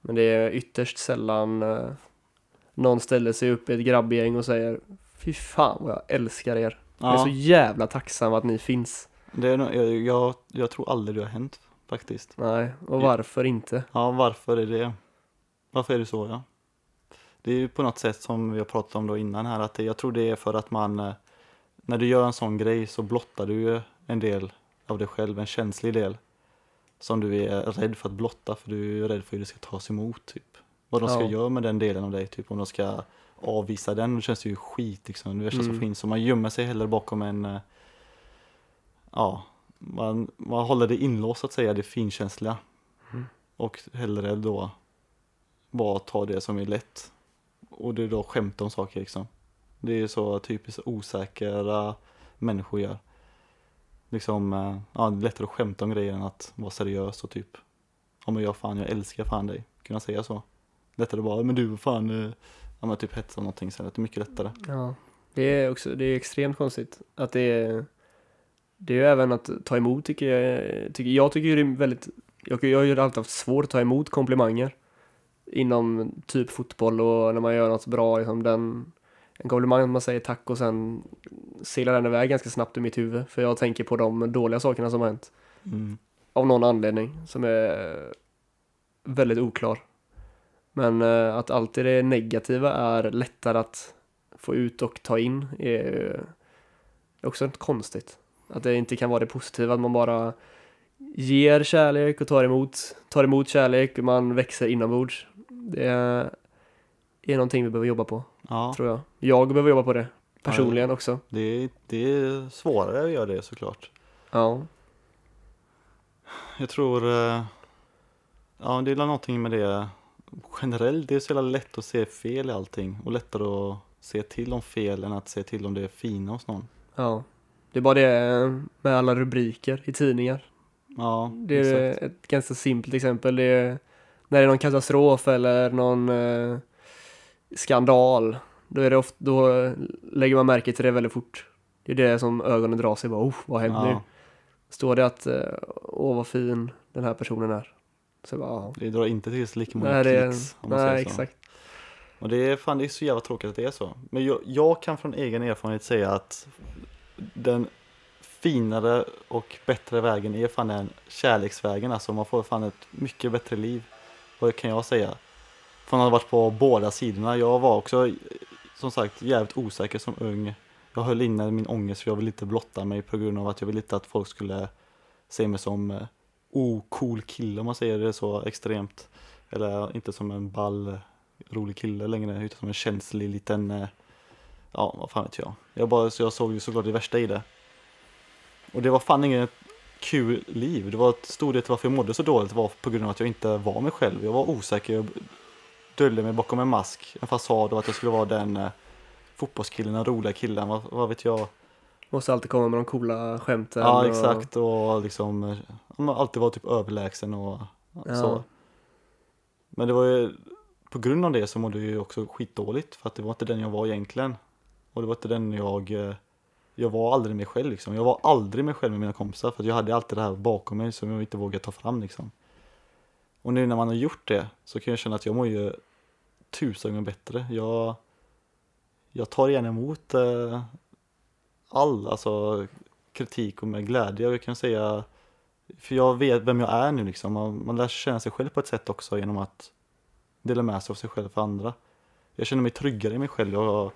Men det är ytterst sällan eh, någon ställer sig upp i ett grabbgäng och säger Fy fan vad jag älskar er. Jag är ja. så jävla tacksam att ni finns. Det är, jag, jag, jag tror aldrig det har hänt faktiskt. Nej, och varför inte? Ja, varför är det? Varför är det så ja? Det är ju på något sätt som vi har pratat om då innan här att det, jag tror det är för att man eh, när du gör en sån grej så blottar du ju en del av dig själv, en känslig del som du är rädd för att blotta för du är rädd för hur det ska tas emot typ. Vad de ska Ja. göra med den delen av dig, typ om de ska avvisa den, då känns det ju skit liksom, det värsta som Mm. finns. Så man gömmer sig hellre bakom en, eh, ja, man, man håller det inlåst så att säga, det finkänsliga. Mm. Och hellre då bara ta det som är lätt. Och det är då skämta om saker liksom. Det är så typiskt osäkra människor gör. Liksom, eh, ja det är lättare att skämta om grejer än att vara seriös och typ Ja men jag fan, jag älskar fan dig. Kunna säga så. Lättare bara, men du fan, eh, ja men typ hetsa om någonting så är det mycket lättare. Ja, det är också, det är extremt konstigt att det är Det är ju även att ta emot tycker jag, tycker, jag tycker det är väldigt jag, jag har ju alltid haft svårt att ta emot komplimanger Inom typ fotboll och när man gör något bra, liksom den En komplimang, man säger tack och sen seglar den iväg ganska snabbt i mitt huvud för jag tänker på de dåliga sakerna som har hänt Mm. av någon anledning som är väldigt oklar. Men eh, att alltid det negativa är lättare att få ut och ta in är också inte konstigt. Att det inte kan vara det positiva, att man bara ger kärlek och tar emot, tar emot kärlek och man växer inombords. Det är, någonting vi behöver jobba på, Ja, tror jag. Jag behöver jobba på det, personligen också. det är, det är svårare att göra det såklart. Ja, Jag tror, eh, ja det är någonting med det generellt, det är så jävla lätt att se fel i allting och lättare att se till om fel än att se till om det är fina hos någon. ja. Det är bara det med alla rubriker i tidningar. Ja, Det är exakt. ett ganska simpelt exempel. Det är när det är någon katastrof eller någon eh, skandal. Då, är det ofta, då lägger man märke till det väldigt fort. Det är det som ögonen drar sig. Bara, oh, vad har hänt nu? Ja, Står det att, eh, åh vad fin den här personen är. Så bara, ja. det drar inte till sig lika många Nej, det är, klicks om man nej exakt. Och det är, fan, det är så jävla tråkigt att det är så. Men jag, jag kan från egen erfarenhet säga att den finare och bättre vägen är fan den kärleksvägen. Alltså man får fan ett mycket bättre liv. Vad kan jag säga? Från att ha varit på båda sidorna. Jag var också som sagt jävligt osäker som ung. Jag höll inne min ångest för jag ville inte blotta mig på grund av att jag ville inte att folk skulle se mig som eh, ocool oh, kille om man säger det så extremt. Eller inte som en ball rolig kille längre utan som en känslig liten, eh, ja vad fan vet jag. Jag, bara, så jag såg ju såklart det värsta i det. Och det var fan inget kul liv. Det var ett stor del till varför jag mådde så dåligt var på grund av att jag inte var mig själv. Jag var osäker, jag döljde mig bakom en mask, en fasad och att jag skulle vara den eh, fotbollskillen, den roliga killen, vad, vad vet jag. Måste alltid komma med de coola skämten. Ja och- exakt och liksom eh, alltid vara typ överlägsen och Ja. så. Men det var ju på grund av det så mådde jag ju också skitdåligt för att det var inte den jag var egentligen. Och det var inte den jag, eh, jag var aldrig mig själv liksom. Jag var aldrig mig själv med mina kompisar för att jag hade alltid det här bakom mig som jag inte vågade ta fram liksom. Och nu när man har gjort det så kan jag känna att jag mår ju tusen gånger bättre. Jag, jag tar gärna emot eh, all alltså, kritik och med glädje. Och jag kan säga, för jag vet vem jag är nu liksom. Man, man lär känna sig själv på ett sätt också genom att dela med sig av sig själv för andra. Jag känner mig tryggare i mig själv. Jag,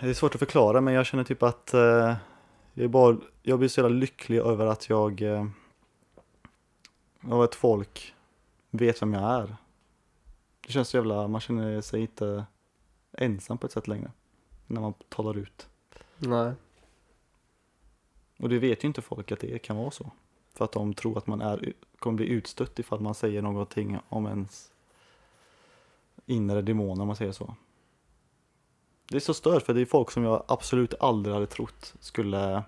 det är svårt att förklara men jag känner typ att eh, Jag, bara, jag blir så jävla lycklig över att jag, eh, av att folk vet vem jag är. Det känns så jävla, man känner sig inte ensam på ett sätt längre. När man talar ut. Nej. Och det vet ju inte folk att det kan vara så. För att de tror att man är, kommer bli utstött ifall man säger någonting om ens inre demoner om man säger så. Det är så stört för det är folk som jag absolut aldrig hade trott skulle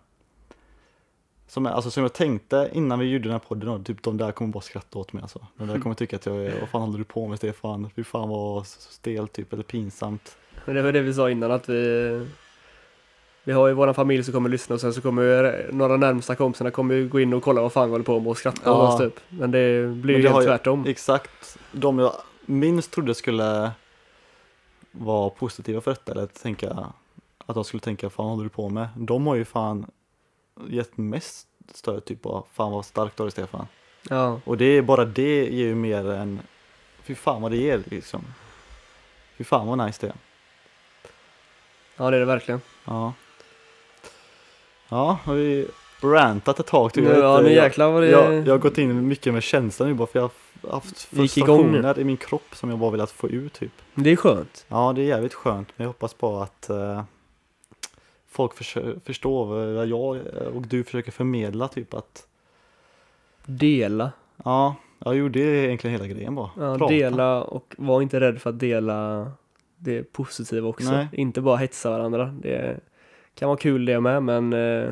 som, alltså, som jag tänkte innan vi gjorde den här podden typ de där kommer bara skratta åt mig alltså. De där kommer tycka att jag är, vad fan håller du på med Stefan? Fy fan vad stelt typ, eller pinsamt. Men det var det vi sa innan att vi Vi har ju våran familj som kommer lyssna och sen så kommer ju några närmsta kompisarna kommer ju gå in och kolla vad fan vi håller på med och skratta Ja. åt oss typ. Men det blir Men ju det har helt ju- tvärtom. Exakt, de jag minst trodde skulle vara positiva för detta eller tänka att de skulle tänka fan håller du på med? De har ju fan gett mest stöd typ av fan vad starkt du har Stefan. Ja. Och det är bara det ger ju mer än fy fan vad det ger liksom. Fy fan vad nice det är. ja, det är det verkligen. Ja. Ja, vi rantat ett tag tycker Nu, ja, nu jäklar vad det... jag, jag har gått in mycket med känslan nu bara för jag har haft frustrationer i min kropp som jag bara velat få ut typ. Det är skönt. Ja, det är jävligt skönt, men jag hoppas bara att eh, folk försö- förstår vad jag och du försöker förmedla, typ att Dela. ja, ja jo, det är egentligen hela grejen bara. Ja, Prata. dela och var inte rädd för att dela det positiva också. Nej. Inte bara hetsa varandra. Det kan vara kul det med, men eh,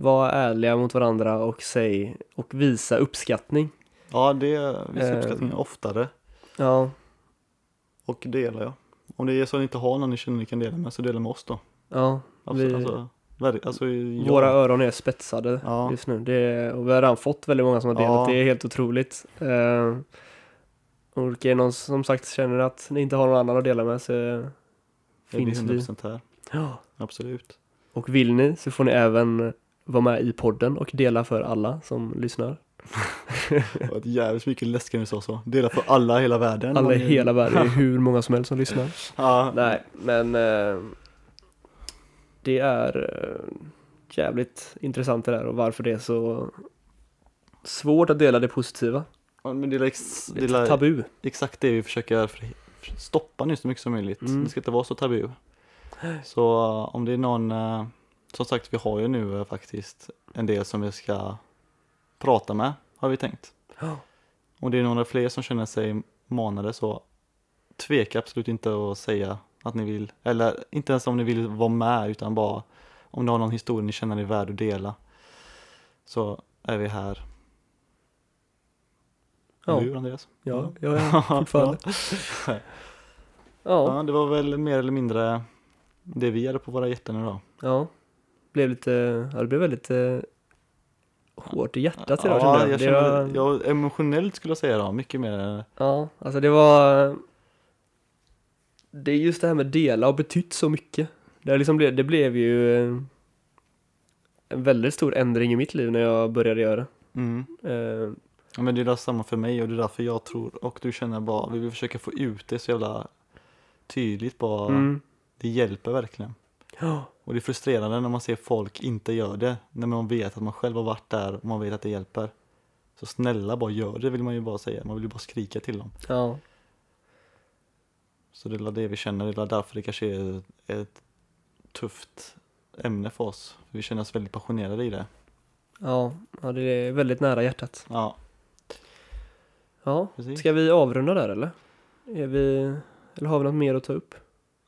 var ärliga mot varandra och säg och visa uppskattning. Ja, det visar Eh. uppskattningen oftare Ja, och dela ja. Om det är så att ni inte har någon ni känner ni kan dela med, så dela med oss då. ja. Alltså, Vi- alltså, alltså. Våra öron är spetsade Ja. just nu. Det och vi har redan fått väldigt många som har delat. Ja. Det är helt otroligt. Eh, och är någon som sagt känner att ni inte har någon annan att dela med så det blir finns vi. 100% här. Ja. Absolut. Och vill ni så får ni även vara med i podden och dela för alla som lyssnar. *laughs* Det var jävligt mycket läskigt när du sa så. Dela för alla i hela världen. Alla i hela världen, det är *laughs* hur många som helst som lyssnar. Ja, Nej, men eh, det är eh, jävligt intressant det där och varför det är så svårt att dela det positiva. Ja, men det är, ex, Det är tabu. exakt det vi försöker för- stoppa nu så mycket som möjligt. Mm. Det ska inte vara så tabu. Så uh, om det är någon, uh, som sagt vi har ju nu uh, faktiskt en del som vi ska prata med, har vi tänkt. Ja. Om det är några fler som känner sig manade så tveka absolut inte att säga att ni vill, eller inte ens om ni vill vara med utan bara om ni har någon historia ni känner är värd att dela så är vi här. Ja, Du Andreas? ja, ja, ja *laughs* fortfarande. Ja. *laughs* Ja, Ja, det var väl mer eller mindre det vi hade på våra hjärtan idag. ja. Blev lite, ja det blev väldigt eh, hårt i hjärtat idag ja, kände jag Det känner, var- jag, emotionellt skulle jag säga då, mycket mer. Ja, alltså det var Det är just det här med dela har betytt så mycket Det, liksom blev, det blev ju eh, En väldigt stor ändring i mitt liv när jag började göra Mm. det eh, Ja, men det är det samma för mig och det är därför jag tror och du känner bara, vi vill försöka få ut det så jävla tydligt bara. mm. Det hjälper verkligen. Och det är frustrerande när man ser folk inte gör det. När man vet att man själv har varit där och man vet att det hjälper. Så snälla bara gör det vill man ju bara säga. Man vill ju bara skrika till dem. ja, Så det är det vi känner. Det är därför det kanske är ett tufft ämne för oss. Vi känner oss väldigt passionerade i det. ja, ja, det är väldigt nära hjärtat Ja, Ja, precis. ska vi avrunda där eller? Är vi, eller har vi något mer att ta upp?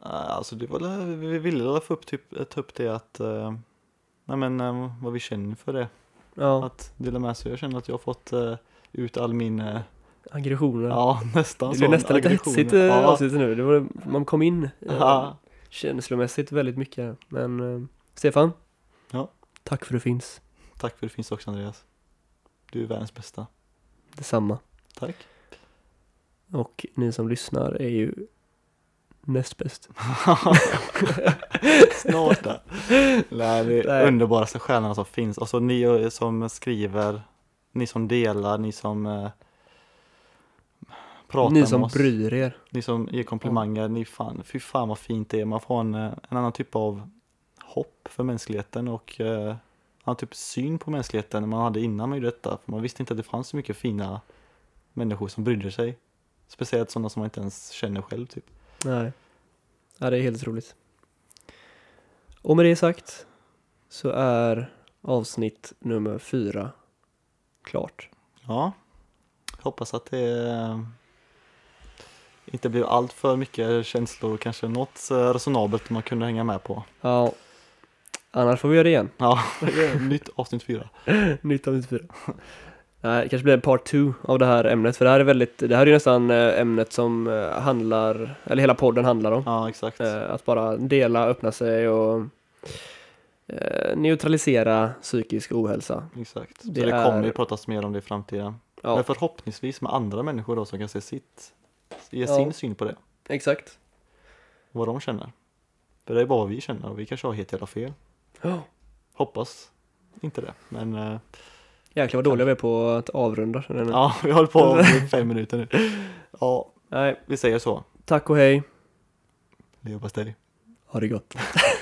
Alltså det var, vi ville få upp, typ, ta upp det att, uh, nej men eh, vad vi känner för det. Ja, Att dela med sig. Jag känner att jag har fått eh, ut all min, uh, aggressioner ja *laughs* nästan Det blev nästan lite hetsigt eh, Ja, avsnittet nu, det var, man kom in eh, ja. känslomässigt väldigt mycket. Men eh, Stefan? Ja. Tack för att du finns. Tack för att du finns också Andreas. Du är världens bästa. Detsamma. Tack. Och ni som lyssnar är ju näst bäst. *laughs* Snart där. Nej, det är Nej. underbaraste stjärnorna som finns. Och så ni eh, som skriver, ni som delar, ni som eh, pratar Ni med som oss. bryr er. Ni som ger komplimanger, ni fan, fy fan vad fint det är. Man får en, eh, en annan typ av hopp för mänskligheten och eh, ja, typ syn på mänskligheten man hade innan man gjorde detta. För man visste inte att det fanns så mycket fina människor som brydde sig. Speciellt sådana som man inte ens känner själv typ. Nej. Ja, det är helt otroligt. Och med det sagt så är avsnitt nummer fyra klart. Ja, hoppas att det eh, inte blir allt för mycket känslor kanske något eh, resonabelt man kunde hänga med på. Ja, annars får vi göra det igen. Ja, *laughs* nytt avsnitt fyra. Nytt avsnitt fyra. Nej, det kanske blir en part two av det här ämnet, för det här är väldigt, det här är ju nästan eh, ämnet som eh, handlar, eller hela podden handlar om. Ja, exakt. Eh, Att bara dela, öppna sig och neutralisera psykisk ohälsa. Exakt. Så det det, kommer är- ju pratas mer om det i framtiden. Ja, Men förhoppningsvis med andra människor då som kan se sitt, ge Ja. sin syn på det. exakt. Vad de känner. För det är bara vad vi känner och vi kanske har helt jävla fel. Ja. Hoppas inte det. Men Jäklar vad dåliga vi är på att avrunda. ja, vi hållit på *laughs* i fem minuter nu. Ja, Nej, vi säger så. tack och hej. Leverpastej. Ha det gott. *laughs*